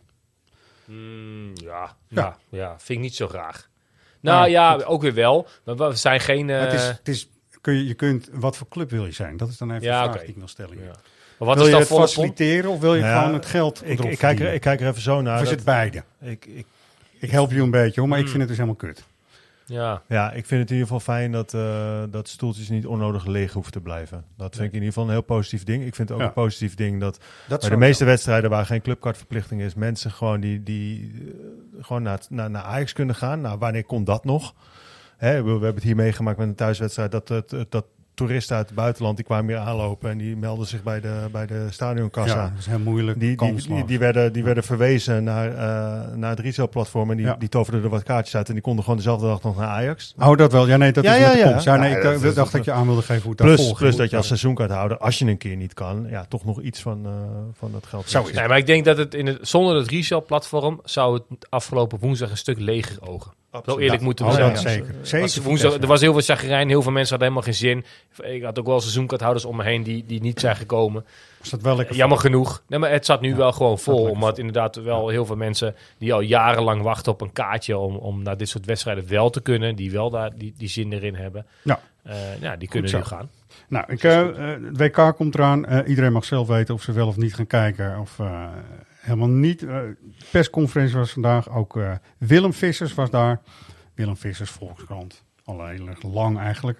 Mm, ja, Ja. ja. Ja, vind ik niet zo graag. Nou ja, ook weer wel. Maar we zijn geen... eh, Het is, het is, kun je, je kunt, wat voor club wil je zijn? Dat is dan even Ja, de vraag die ik wil stellen. Maar wat wil is je dan het faciliteren of wil je Nou ja, gewoon het geld ik, kijk er, ik kijk er even zo naar. Of is dat- het beide? Ik, ik, Ik help je een beetje hoor, maar ik Mm. vind het dus helemaal kut. Ja. ja, ik vind het in ieder geval fijn dat, eh, dat stoeltjes niet onnodig leeg hoeven te blijven. Dat vind ik in ieder geval een heel positief ding. Ik vind het ook Ja. een positief ding dat, bij de meeste wedstrijden waar geen clubkartverplichting is, mensen gewoon die, die eh, gewoon naar, naar, naar Ajax kunnen gaan. Nou, wanneer kon dat nog? Hè, we, we hebben het hier meegemaakt met een thuiswedstrijd dat, dat, dat toeristen uit het buitenland die kwamen hier aanlopen en die melden zich bij de, bij de stadionkassa. Ja, dat is heel moeilijk, Die, die, die, die werden, die werden verwezen naar, eh, naar het resale-platform en die, Ja. die toverden er wat kaartjes uit en die konden gewoon dezelfde dag nog naar Ajax. Oh, dat wel. Ja, nee, dat Ja, is ja, met de ja. komst. Ja, nee, Ja, ik dat eh, dacht dat je aan wilde geven hoe het Plus, plus dat je als seizoenkaarthouder, als je een keer niet kan, ja, toch nog iets van, eh, van dat geld Zo Nee, maar ik denk dat het in het, zonder het resale-platform zou het afgelopen woensdag een stuk leger ogen. Zo Absoluut. eerlijk Ja. moeten we Oh, zijn. ja, zeker. Zeker woensdag, er was heel veel chagrijn, heel veel mensen hadden helemaal geen zin. Ik had ook wel seizoenkaarthouders om me heen die, die niet zijn gekomen. Was dat wel lekker Jammer vol? genoeg. Nee, maar het zat nu wel gewoon vol. Omdat inderdaad wel heel veel mensen die al jarenlang wachten op een kaartje om, om naar dit soort wedstrijden wel te kunnen. Die wel daar die, die zin erin hebben. Ja. Eh, ja, die kunnen nu zo. gaan. Nou, ik, eh, eh, het WK komt eraan. Eh, iedereen mag zelf weten of ze wel of niet gaan kijken. Of eh, helemaal niet. Eh, de persconferentie was vandaag. Ook eh, Willem Vissers was daar. Willem Vissers, Volkskrant. Al heel erg lang eigenlijk.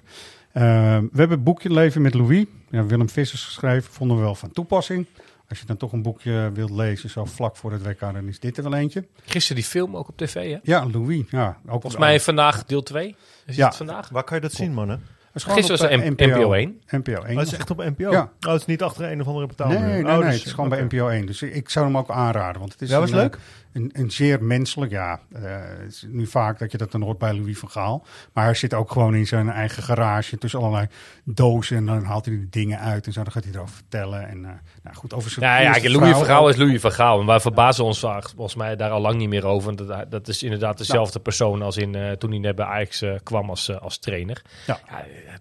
Eh, we hebben het boekje Leven met Louis. Ja, Willem Vissers geschreven. Vonden we wel van toepassing. Als je dan toch een boekje wilt lezen, zo vlak voor het WK, dan is dit er wel eentje. Gisteren die film ook op tv, hè? Ja, Louis. Ja, ook Volgens mij vandaag deel 2. Is Ja. het vandaag? Waar kan je dat zien, mannen? Gisteren op, was eh, de NPO 1. NPO 1. Oh, het is echt op NPO? Ja. Oh, het is niet achter een of andere Nee, betaalmuur? nee, Oh, nee, dus- het is gewoon bij NPO 1. Dus ik zou hem ook aanraden. Want het is Ja, was een, leuk? Een, een zeer menselijk, ja. eh, het is nu vaak dat je dat dan hoort bij Louis van Gaal. Maar hij zit ook gewoon in zijn eigen garage tussen allerlei dozen. En dan haalt hij de dingen uit en zo. Dan gaat hij erover vertellen. En eh, nou goed, over zijn Ja, ja eerste Louis vrouw van Gaal is Louis van Gaal. En wij verbazen ons volgens mij daar al lang niet meer over. Want dat, dat is inderdaad dezelfde persoon als in, eh, toen hij net bij Ajax kwam als, als trainer. Ja.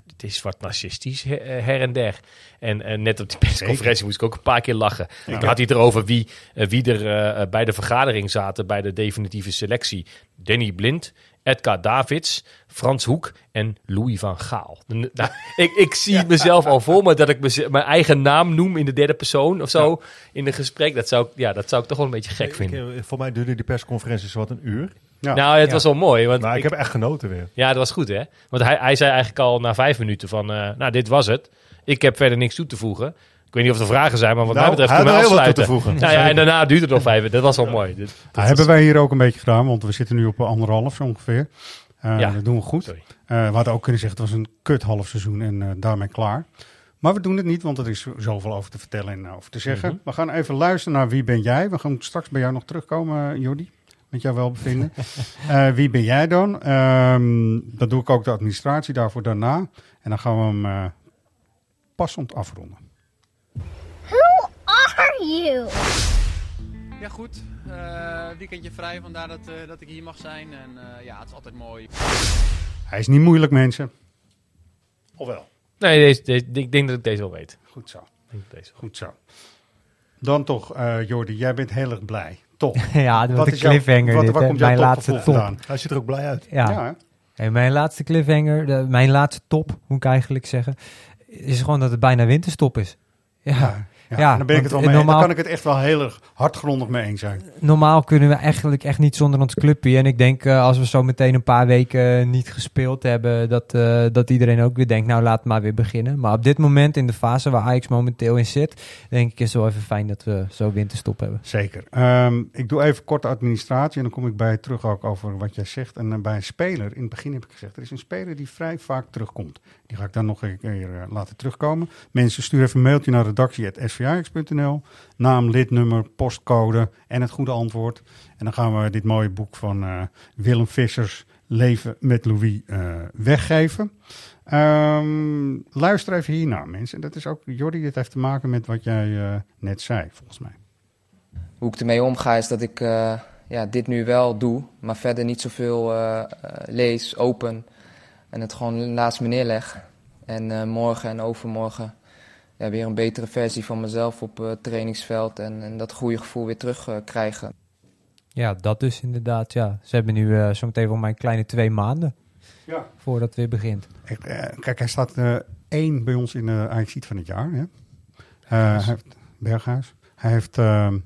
het is wat narcistisch her, en der. En net op die persconferentie moest ik ook een paar keer lachen. Ja. Had hij het erover wie, wie er bij de vergadering zaten bij de definitieve selectie. Danny Blind, Edgar Davids, Frans Hoek en Louis van Gaal. Nou, ik, ik zie mezelf al voor me dat ik mijn eigen naam noem in de derde persoon of zo in een gesprek. Dat zou, ik- ja, dat zou ik toch wel een beetje gek vinden. Ik- Voor mij duurde die persconferentie zo wat een uur. Nou, het was wel mooi. Want Maar ik heb echt genoten weer. Ja, dat was goed, hè? Want hij, hij zei eigenlijk al na vijf minuten van... eh, nou, dit was het. Ik heb verder niks toe te voegen. Ik weet niet of er vragen zijn, maar wat Nou, mij betreft kunnen we wat te voegen. Nou ja, en daarna duurde het nog vijf. Dat was wel mooi. Was- hebben wij hier ook een beetje gedaan, want we zitten nu op anderhalf ongeveer. Eh, Ja. Dat doen we goed. Eh, we hadden ook kunnen zeggen, het was een kut half seizoen en eh, daarmee klaar. Maar we doen het niet, want er is zoveel over te vertellen en over te zeggen. Mhm. We gaan even luisteren naar Wie ben jij? We gaan straks bij jou nog terugkomen, Jordi. met jouw welbevinden. Wie ben jij dan? Ehm dan doe ik ook de administratie daarvoor daarna. En dan gaan we hem passend afronden. Are you? Ja, goed. Eh, weekendje vrij, vandaar dat, eh, dat ik hier mag zijn. En eh, ja, het is altijd mooi. Hij is niet moeilijk, mensen. Of wel? Nee, deze, deze, ik denk dat ik deze wel weet. Goed zo. Ik denk deze wel. Goed zo. Dan toch, eh Jordi, jij bent heel erg blij. Toch? Ja, wat een jouw- cliffhanger Wat, dit, waar hè? komt jouw Mijn laatste top. vandaan? Hij ziet er ook blij uit. Ja. Hey, mijn laatste cliffhanger, de, mijn laatste top, moet ik eigenlijk zeggen, is gewoon dat het bijna winterstop is. Ja, Ja, ja, dan ben ik het wel mee. normaal- Dan kan ik het echt wel heel erg hardgrondig mee eens zijn. Normaal kunnen we eigenlijk echt niet zonder ons clubje. En ik denk eh, als we zo meteen een paar weken niet gespeeld hebben, dat, eh, dat iedereen ook weer denkt, nou laat maar weer beginnen. Maar op dit moment in de fase waar Ajax momenteel in zit, denk ik is het wel even fijn dat we zo winterstop hebben. Zeker. Ehm, ik doe even korte administratie en dan kom ik bij terug ook over wat jij zegt. En eh, bij een speler, in het begin heb ik gezegd, er is een speler die vrij vaak terugkomt. Die ga ik dan nog een keer eh, laten terugkomen. Mensen, stuur even een mailtje naar Naam, lidnummer, postcode en het goede antwoord. En dan gaan we dit mooie boek van eh, Willem Vissers, Leven met Louis, eh, weggeven. Ehm, luister even hiernaar, mensen. Dat is ook, Jordi, dit heeft te maken met wat jij eh, net zei, volgens mij. hoe ik ermee omga is dat ik ja, dit nu wel doe, maar verder niet zoveel lees, open en het gewoon naast me neerleg. En morgen en overmorgen ja, weer een betere versie van mezelf op het trainingsveld en, en dat goede gevoel weer terug eh, krijgen. Ja, dat dus inderdaad. Ja. Ze hebben nu eh, zometeen voor mijn kleine twee maanden Ja. voordat het weer begint. Ik, eh, kijk, hij staat eh, één bij ons in de ajax van het jaar. Hè? Eh, hij heeft, Berghuis. Hij heeft ehm,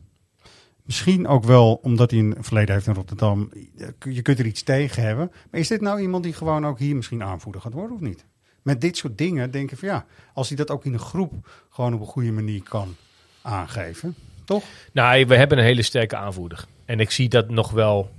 misschien ook wel, omdat hij een verleden heeft in Rotterdam, eh, je kunt er iets tegen hebben. Maar is dit nou iemand die gewoon ook hier misschien aanvoerder gaat worden of niet? Met dit soort dingen denk ik van ja, als hij dat ook in een groep gewoon op een goede manier kan aangeven, toch? Nou, we hebben een hele sterke aanvoerder. En ik zie dat nog wel,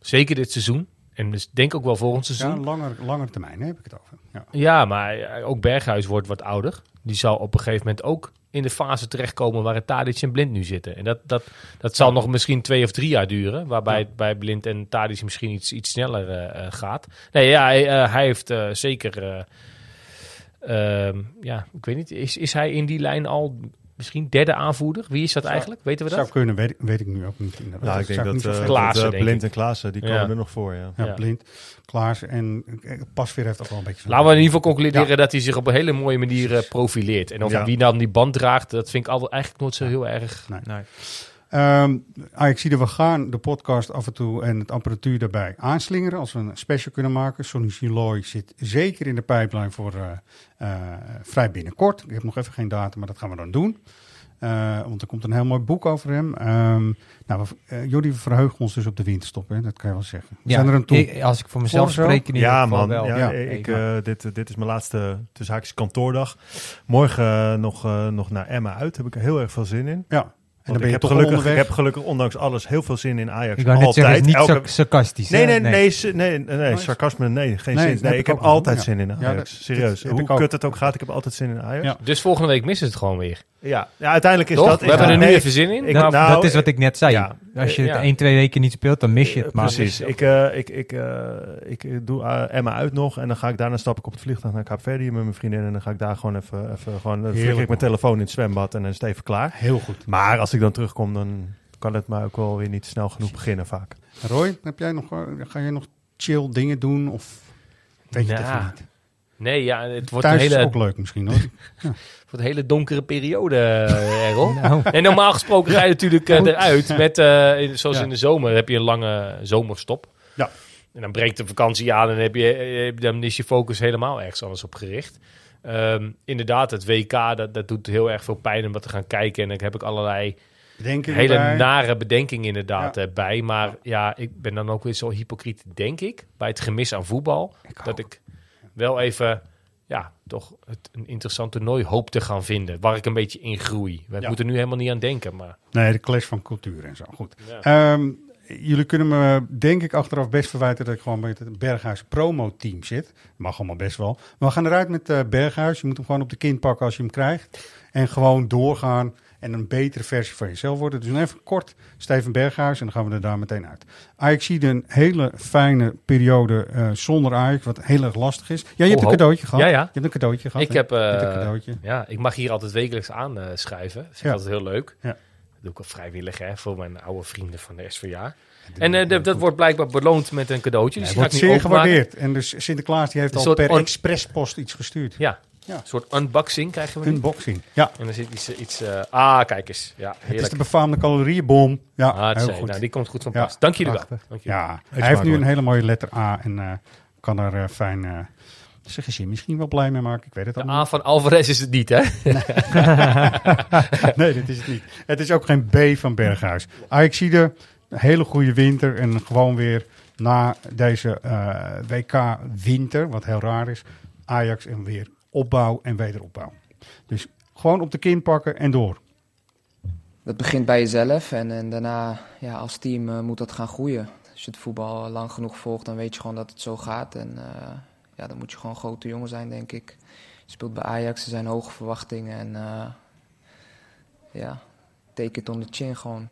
zeker dit seizoen. En dus denk ook wel volgend Ja, seizoen. langer, langer termijn heb ik het over. Ja. Ja, maar eh, ook Berghuis wordt wat ouder. Die zal op een gegeven moment ook in de fase terechtkomen waar het Tadic en Blind nu zitten. En dat, dat, dat zal nog misschien twee of drie jaar duren. Waarbij het bij Blind en Tadic misschien iets, iets sneller eh, eh, gaat. Nee, ja, hij, eh, hij heeft zeker... eh, ehm, ja, ik weet niet. Is, is hij in die lijn al misschien derde aanvoerder? Wie is dat eigenlijk? Weten we dat? Zou kunnen, weet, ik- weet ik nu ook niet. inderdaad. Nou, ik denk dat, eh, dat, Klaassen, eh, denk Blind en Klaassen, die Ja. komen er nog voor, ja. Ja, Ja. Blind, Klaas en eh, Pasveer heeft ook wel een beetje... Laten we in ieder geval concluderen Ja. dat hij zich op een hele mooie manier eh, profileert. En of Ja. wie dan die band draagt, dat vind ik altijd eigenlijk nooit zo heel erg... Nee. Ehm, ah, ik zie dat we gaan de podcast af en toe en het apparatuur daarbij aanslingeren. Als we een special kunnen maken. Sonny Siloy zit zeker in de pijplijn voor eh, eh, vrij binnenkort. Ik heb nog even geen datum, maar dat gaan we dan doen. Eh, want er komt een heel mooi boek over hem. Ehm nou, we, eh, Jordi, we verheugen ons dus op de winterstop. Hè? Dat kan je wel zeggen. We Ja, zijn er een toe. als ik voor mezelf spreek, in ieder Ja, geval man. wel. Ja, Ja. Ik, dit, dit is mijn laatste tussen haakjes kantoordag. Morgen nog, nog naar Emma uit. Heb ik er heel erg veel zin in. Ja. Dan ik je heb toch gelukkig, onderweg. Ik heb gelukkig ondanks alles heel veel zin in Ajax. Ik wou net altijd. zeggen, niet elke... sarcastisch, Nee, nee, Nee. nee, nee, nee, sarcasme, nee, geen Nee, zin. Nee, ik heb altijd zin in Ja, Ajax. Serieus. Hoe kut het ook gaat, ik heb altijd zin in Ajax. Ja. Dus volgende week missen ze het gewoon weer. Ja, ja uiteindelijk is Toch? dat... We hebben er nu even zin in. ik- Nou, nou, dat is wat ik net zei. ja. Als je het Ja. 1, 2 weken niet speelt, dan mis je het. Maar Precies. Ik, eh, ik, ik, eh, ik eh, doe eh, Emma uit nog en dan ga ik daarna stap ik op het vliegtuig naar Kaapverdië met mijn vriendin en dan ga ik daar gewoon even, even gewoon, dan ik mijn telefoon in het zwembad en dan is het even klaar. Heel goed. Maar als ik dan terugkom, dan kan het maar ook wel weer niet snel genoeg beginnen vaak. Roy, heb jij nog, eh, ga jij nog chill dingen doen? Of weet je het even niet? Nee, ja, het wordt Thuis een hele, is ook leuk misschien hoor. Ja. het wordt een hele donkere periode, eh, Errol. Nou. En normaal gesproken ga je natuurlijk eh, eruit. Met, eh, in- zoals Ja. in de zomer heb je een lange zomerstop. Ja. En dan breekt de vakantie aan en heb je, dan is je focus helemaal ergens anders op gericht. Ehm, inderdaad, het WK, dat, dat doet heel erg veel pijn om wat te gaan kijken. En dan heb ik allerlei hele nare bedenkingen inderdaad eh, bij. Maar ja. ik ben dan ook weer zo hypocriet, denk ik, bij het gemis aan voetbal. dat ik wel even, ja, toch het, een interessant toernooi hoop te gaan vinden. Waar ik een beetje in groei. We Ja. moeten nu helemaal niet aan denken, maar... Nee, de clash van cultuur en zo. Goed. Ja. Ehm, jullie kunnen me, denk ik, achteraf best verwijten dat ik gewoon bij het Berghuis promo-team zit. Mag allemaal best wel. Maar we gaan eruit met eh, Berghuis. Je moet hem gewoon op de kin pakken als je hem krijgt. En gewoon doorgaan. En een betere versie van jezelf worden. Dus even kort Steven Berghuis en dan gaan we er daar meteen uit. Ajax ziet een hele fijne periode eh, zonder Ajax, wat heel erg lastig is. Ja, je hebt Ho, een cadeautje gehad. Ja, ja. Je hebt een cadeautje gehad. Ik hè? heb, een eh, cadeautje. ja, ik mag hier altijd wekelijks aanschrijven. Dat vind ik Ja. altijd heel leuk. Ja. Dat doe ik ook vrijwillig hè, voor mijn oude vrienden van de SVA. En eh, de- dat wordt blijkbaar beloond met een cadeautje. Dus wordt zeer openmaken. gewaardeerd. En dus Sinterklaas die heeft Een al per expresspost iets gestuurd. Ja, Ja. een soort unboxing krijgen we nu. Unboxing, ja. En er zit iets... iets eh, ah, kijk eens. Ja, Het is de befaamde calorieënbom. Ja, Ah, heel goed. nou, die komt goed van Ja, pas. Dank jullie wel. prachtig. Dank jullie Ja, hij heeft nu een hele mooie letter A en eh, kan er eh, fijn zijn gezin misschien wel blij mee maken. Ik weet het De allemaal A van Alvarez is het niet, hè? nee, dit is het niet. Het is ook geen B van Berghuis. Ajax zie een hele goede winter en gewoon weer na deze eh, WK winter, wat heel raar is, Ajax en weer opbouw en wederopbouw. Dus gewoon op de kin pakken en door. Dat begint bij jezelf en, en daarna ja, als team eh, moet dat gaan groeien. Als je het voetbal lang genoeg volgt, dan weet je gewoon dat het zo gaat. En eh, ja, dan moet je gewoon grote jongen zijn, denk ik. Je speelt bij Ajax, er zijn hoge verwachtingen. En eh, ja, take it on the chin gewoon.